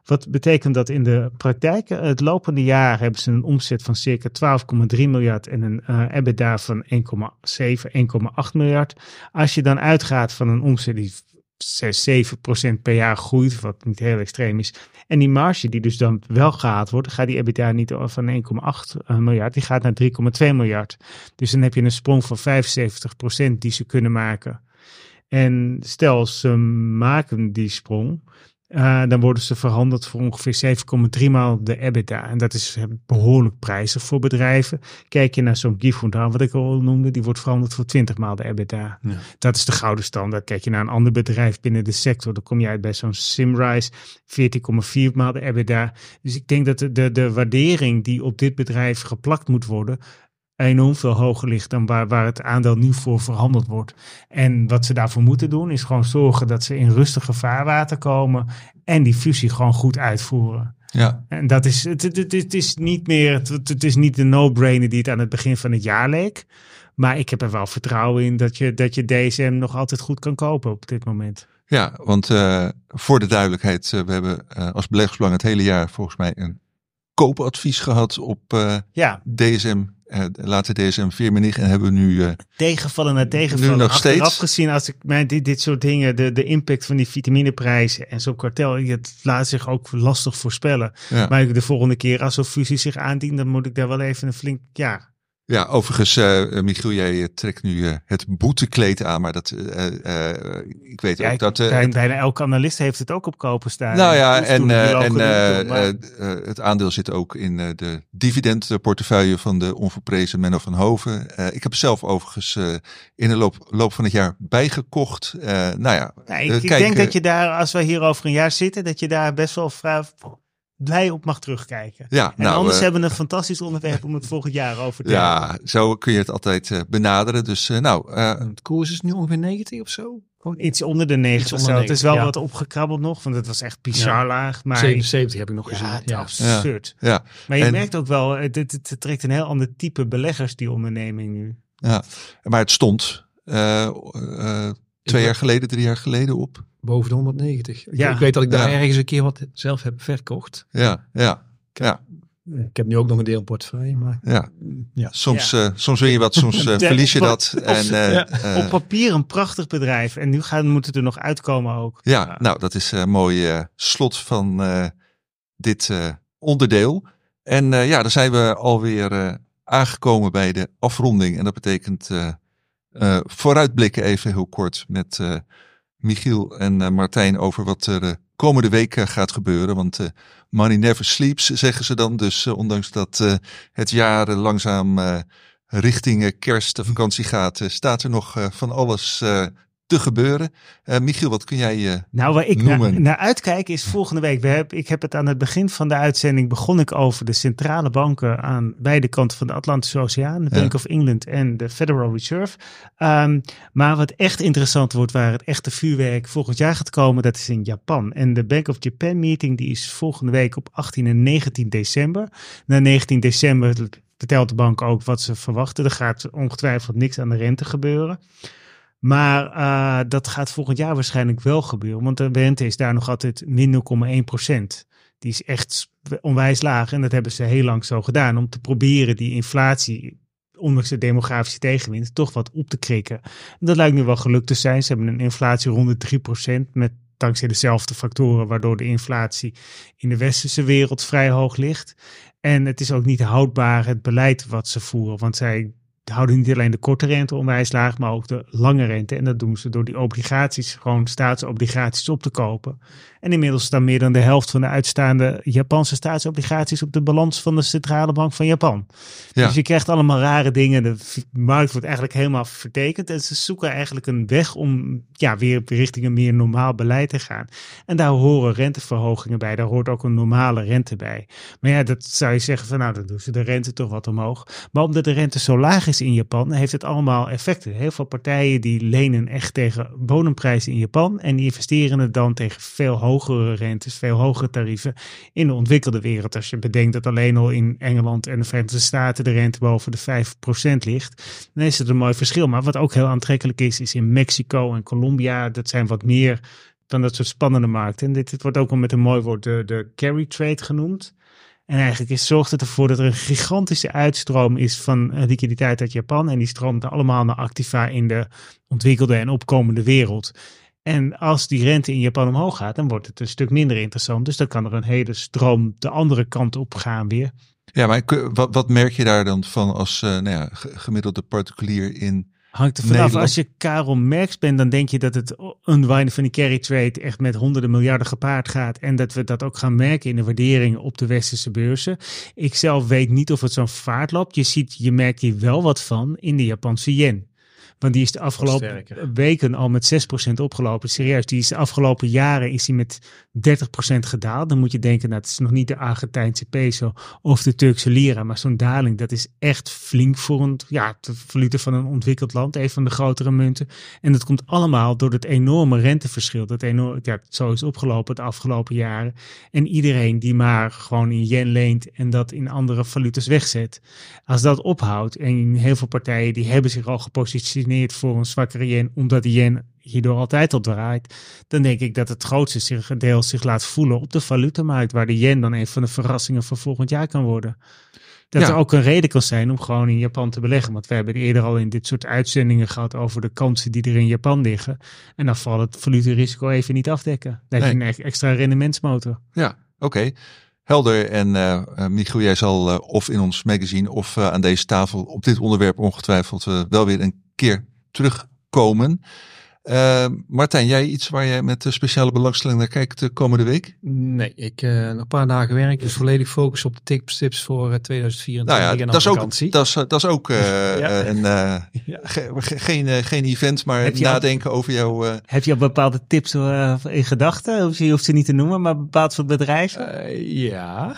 Wat betekent dat in de praktijk? Het lopende jaar hebben ze een omzet van circa 12,3 miljard en een uh, EBITDA van 1,7, 1,8 miljard. Als je dan uitgaat van een omzet die 6, 7% per jaar groeit, wat niet heel extreem is. En die marge die dus dan wel gehaald wordt, gaat die EBITDA niet van 1,8 eh, miljard, die gaat naar 3,2 miljard. Dus dan heb je een sprong van 75% die ze kunnen maken. En stel ze maken die sprong, uh, dan worden ze verhandeld voor ongeveer 7,3 maal de EBITDA. En dat is behoorlijk prijzig voor bedrijven. Kijk je naar zo'n Gifundar, wat ik al noemde, die wordt verhandeld voor 20 maal de EBITDA. Ja. Dat is de gouden standaard. Kijk je naar een ander bedrijf binnen de sector, dan kom je uit bij zo'n Simrise, 14,4 maal de EBITDA. Dus ik denk dat de, de, de waardering die op dit bedrijf geplakt moet worden, enorm veel hoger ligt dan waar, waar het aandeel nu voor verhandeld wordt. En wat ze daarvoor moeten doen, is gewoon zorgen dat ze in rustige vaarwater komen en die fusie gewoon goed uitvoeren. Ja. En dat is, het, het, het is niet meer, het, het is niet de no-brainer die het aan het begin van het jaar leek. Maar ik heb er wel vertrouwen in dat je, dat je DSM nog altijd goed kan kopen op dit moment. Ja, want uh, voor de duidelijkheid, uh, we hebben uh, als beleggersbelang het hele jaar volgens mij een koopadvies gehad op ja. DSM later DSM 4 en hebben we nu... Uh, tegenvallen naar tegenvallen. Nu nog steeds. Afgezien als ik mijn, dit, dit soort dingen, de, de impact van die vitamineprijzen en zo'n kartel, het laat zich ook lastig voorspellen. Ja. Maar de volgende keer als zo'n fusie zich aandient, dan moet ik daar wel even een flink, ja, ja, overigens, uh, Michiel, jij trekt nu uh, het boetekleed aan, maar dat, uh, ik weet ook dat... bijna, bijna elke analist heeft het ook op kopen staan. Nou ja, en, en het aandeel zit ook in de dividendportefeuille van de onverprezen Menno van Hoven. ik heb zelf overigens in de loop, loop van het jaar bijgekocht. nou ja, ja ik, ik denk dat je daar, als we hier over een jaar zitten, dat je daar best wel blij op mag terugkijken. Ja, en nou, anders uh, hebben we een fantastisch onderwerp om het volgend jaar over te Ja, zo kun je het altijd uh, benaderen. Dus uh, nou... het koers is nu ongeveer 90 of zo? Iets onder de 90 of zo. Het is wel ja. wat opgekrabbeld nog, want het was echt bizar ja. laag. Maar 77 heb ik nog gezien. Ja, absurd. Ja. Maar je en, merkt ook wel, het, het, het, trekt een heel ander type beleggers, die onderneming nu. Ja, maar het stond twee jaar geleden, drie jaar geleden op boven de 190. Ja. Ik weet dat ik daar ergens een keer wat zelf heb verkocht. Ja, ja, ja. Ik heb nu ook nog een deel portefeuille, maar ja, ja. soms, ja. Uh, soms win je wat, soms uh, verlies je dat. en, uh, op papier een prachtig bedrijf en nu gaan, moet het er nog uitkomen ook. Ja, nou dat is een mooi slot van dit onderdeel. En ja, dan zijn we alweer aangekomen bij de afronding en dat betekent vooruitblikken even heel kort met Michiel en uh, Martijn over wat er komende week gaat gebeuren. Want money never sleeps, zeggen ze dan. Dus ondanks dat het jaar langzaam richting kerst, de vakantie gaat, staat er nog van alles te gebeuren. Uh, Michiel, wat kun jij uh, Nou, waar ik noemen? naar, naar uitkijk is volgende week. We heb, ik heb het aan het begin van de uitzending begon ik over de centrale banken aan beide kanten van de Atlantische Oceaan. De Bank Ja. of England en de Federal Reserve. Um, maar wat echt interessant wordt, waar het echte vuurwerk volgend jaar gaat komen, dat is in Japan. En de Bank of Japan meeting die is volgende week op 18 en 19 december. Na 19 december vertelt de bank ook wat ze verwachten. Er gaat ongetwijfeld niks aan de rente gebeuren. Maar uh, dat gaat volgend jaar waarschijnlijk wel gebeuren. Want de rente is daar nog altijd min 0,1 procent. Die is echt onwijs laag. En dat hebben ze heel lang zo gedaan. Om te proberen die inflatie, ondanks de demografische tegenwind, toch wat op te krikken. En dat lijkt nu wel gelukt te zijn. Ze hebben een inflatie rond de 3 procent. Met dankzij dezelfde factoren waardoor de inflatie in de westerse wereld vrij hoog ligt. En het is ook niet houdbaar het beleid wat ze voeren. Want zij houden niet alleen de korte rente onwijs laag, maar ook de lange rente. En dat doen ze door die obligaties, gewoon staatsobligaties op te kopen. En inmiddels staan meer dan de helft van de uitstaande Japanse staatsobligaties op de balans van de Centrale Bank van Japan. Ja. Dus je krijgt allemaal rare dingen. De markt wordt eigenlijk helemaal vertekend. En ze zoeken eigenlijk een weg om ja, weer richting een meer normaal beleid te gaan. En daar horen renteverhogingen bij. Daar hoort ook een normale rente bij. Maar ja, dat zou je zeggen van nou, dan doen ze de rente toch wat omhoog. Maar omdat de rente zo laag is in Japan, heeft het allemaal effecten. Heel veel partijen die lenen echt tegen bodemprijzen in Japan. En die investeren het dan tegen veel hogere rentes, veel hogere tarieven in de ontwikkelde wereld. Als je bedenkt dat alleen al in Engeland en de Verenigde Staten de rente boven de 5% ligt, dan is het een mooi verschil. Maar wat ook heel aantrekkelijk is, is in Mexico en Colombia, dat zijn wat meer dan dat soort spannende markten. En dit, wordt ook wel met een mooi woord de, de carry trade genoemd. En eigenlijk is, zorgt het ervoor dat er een gigantische uitstroom is van liquiditeit uit Japan. En die stroomt allemaal naar activa in de ontwikkelde en opkomende wereld. En als die rente in Japan omhoog gaat, dan wordt het een stuk minder interessant. Dus dan kan er een hele stroom de andere kant op gaan weer. Ja, maar wat, wat merk je daar dan van als uh, nou ja, gemiddelde particulier in Hangt er vanaf. Als je Karel Merks bent, dan denk je dat het unwinding van die carry trade echt met honderden miljarden gepaard gaat. En dat we dat ook gaan merken in de waarderingen op de westerse beurzen. Ik zelf weet niet of het zo'n vaart loopt. Je ziet, je merkt hier wel wat van in de Japanse yen. Want die is de afgelopen Sterker. weken al met 6% opgelopen. Serieus, die is de afgelopen jaren is die met 30% gedaald. Dan moet je denken, nou, het is nog niet de Argentijnse peso of de Turkse lira. Maar zo'n daling, dat is echt flink voor een ja, de valuta van een ontwikkeld land. Een van de grotere munten. En dat komt allemaal door het enorme renteverschil. Dat enorm, ja, zo is opgelopen de afgelopen jaren. En iedereen die maar gewoon in yen leent en dat in andere valutas wegzet. Als dat ophoudt en heel veel partijen die hebben zich al gepositioneerd voor een zwakkere yen, omdat de yen hierdoor altijd al draait, dan denk ik dat het grootste deel zich laat voelen op de valutamarkt, waar de yen dan een van de verrassingen van volgend jaar kan worden. Dat ja. er ook een reden kan zijn om gewoon in Japan te beleggen. Want we hebben eerder al in dit soort uitzendingen gehad over de kansen die er in Japan liggen. En dan valt het valutarisico even niet afdekken. Dan heb je nee. een extra rendementsmotor. Ja, oké. Okay. Helder en uh, Michiel, jij zal uh, of in ons magazine of uh, aan deze tafel op dit onderwerp ongetwijfeld wel weer een keer terugkomen. Uh, Martijn, jij iets waar jij met speciale belangstelling naar kijkt de komende week? Nee, ik uh, een paar dagen werk, dus volledig focus op de tips, tips voor uh, 2024 nou ja, en dat is, ook, dat, is, dat is ook ja. een, ja. ge, ge, geen, geen event, maar nadenken al, over jouw... Heb je al bepaalde tips in gedachten? Je hoeft ze niet te noemen, maar bepaald soort bedrijven? ja.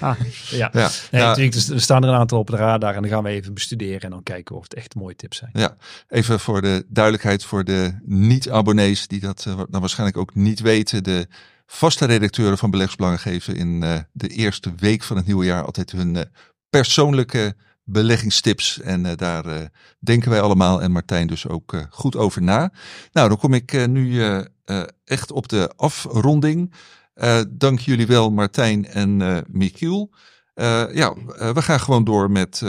ah, ja. ja. Nee, ja. Dus, er staan er een aantal op de radar en dan gaan we even bestuderen en dan kijken of het echt mooie tips zijn. Ja, even voor de duidelijkheid voor de niet-abonnees die dat uh, dan waarschijnlijk ook niet weten. De vaste redacteuren van Belegsbelangen geven in uh, de eerste week van het nieuwe jaar altijd hun uh, persoonlijke beleggingstips. En daar denken wij allemaal en Martijn dus ook goed over na. Nou, dan kom ik nu echt op de afronding. dank jullie wel Martijn en Michiel. ja, we gaan gewoon door met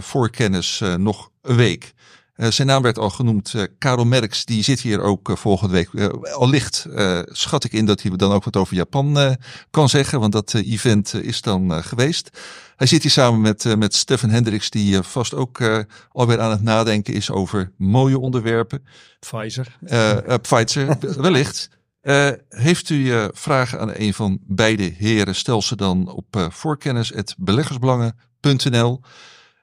voorkennis nog een week. Uh, zijn naam werd al genoemd, uh, Karel Merks, die zit hier ook uh, volgende week. allicht schat ik in dat hij dan ook wat over Japan kan zeggen, want dat event is dan geweest. Hij zit hier samen met, met Stefan Hendricks, die vast ook alweer aan het nadenken is over mooie onderwerpen. Pfizer. Pfizer, wellicht. heeft u vragen aan een van beide heren, stel ze dan op voorkennis.beleggersbelangen.nl.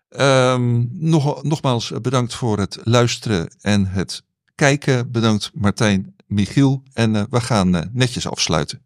Ehm, nog, nogmaals eh, bedankt voor het luisteren en het kijken. Bedankt Martijn, Michiel. En uh, we gaan eh, netjes afsluiten.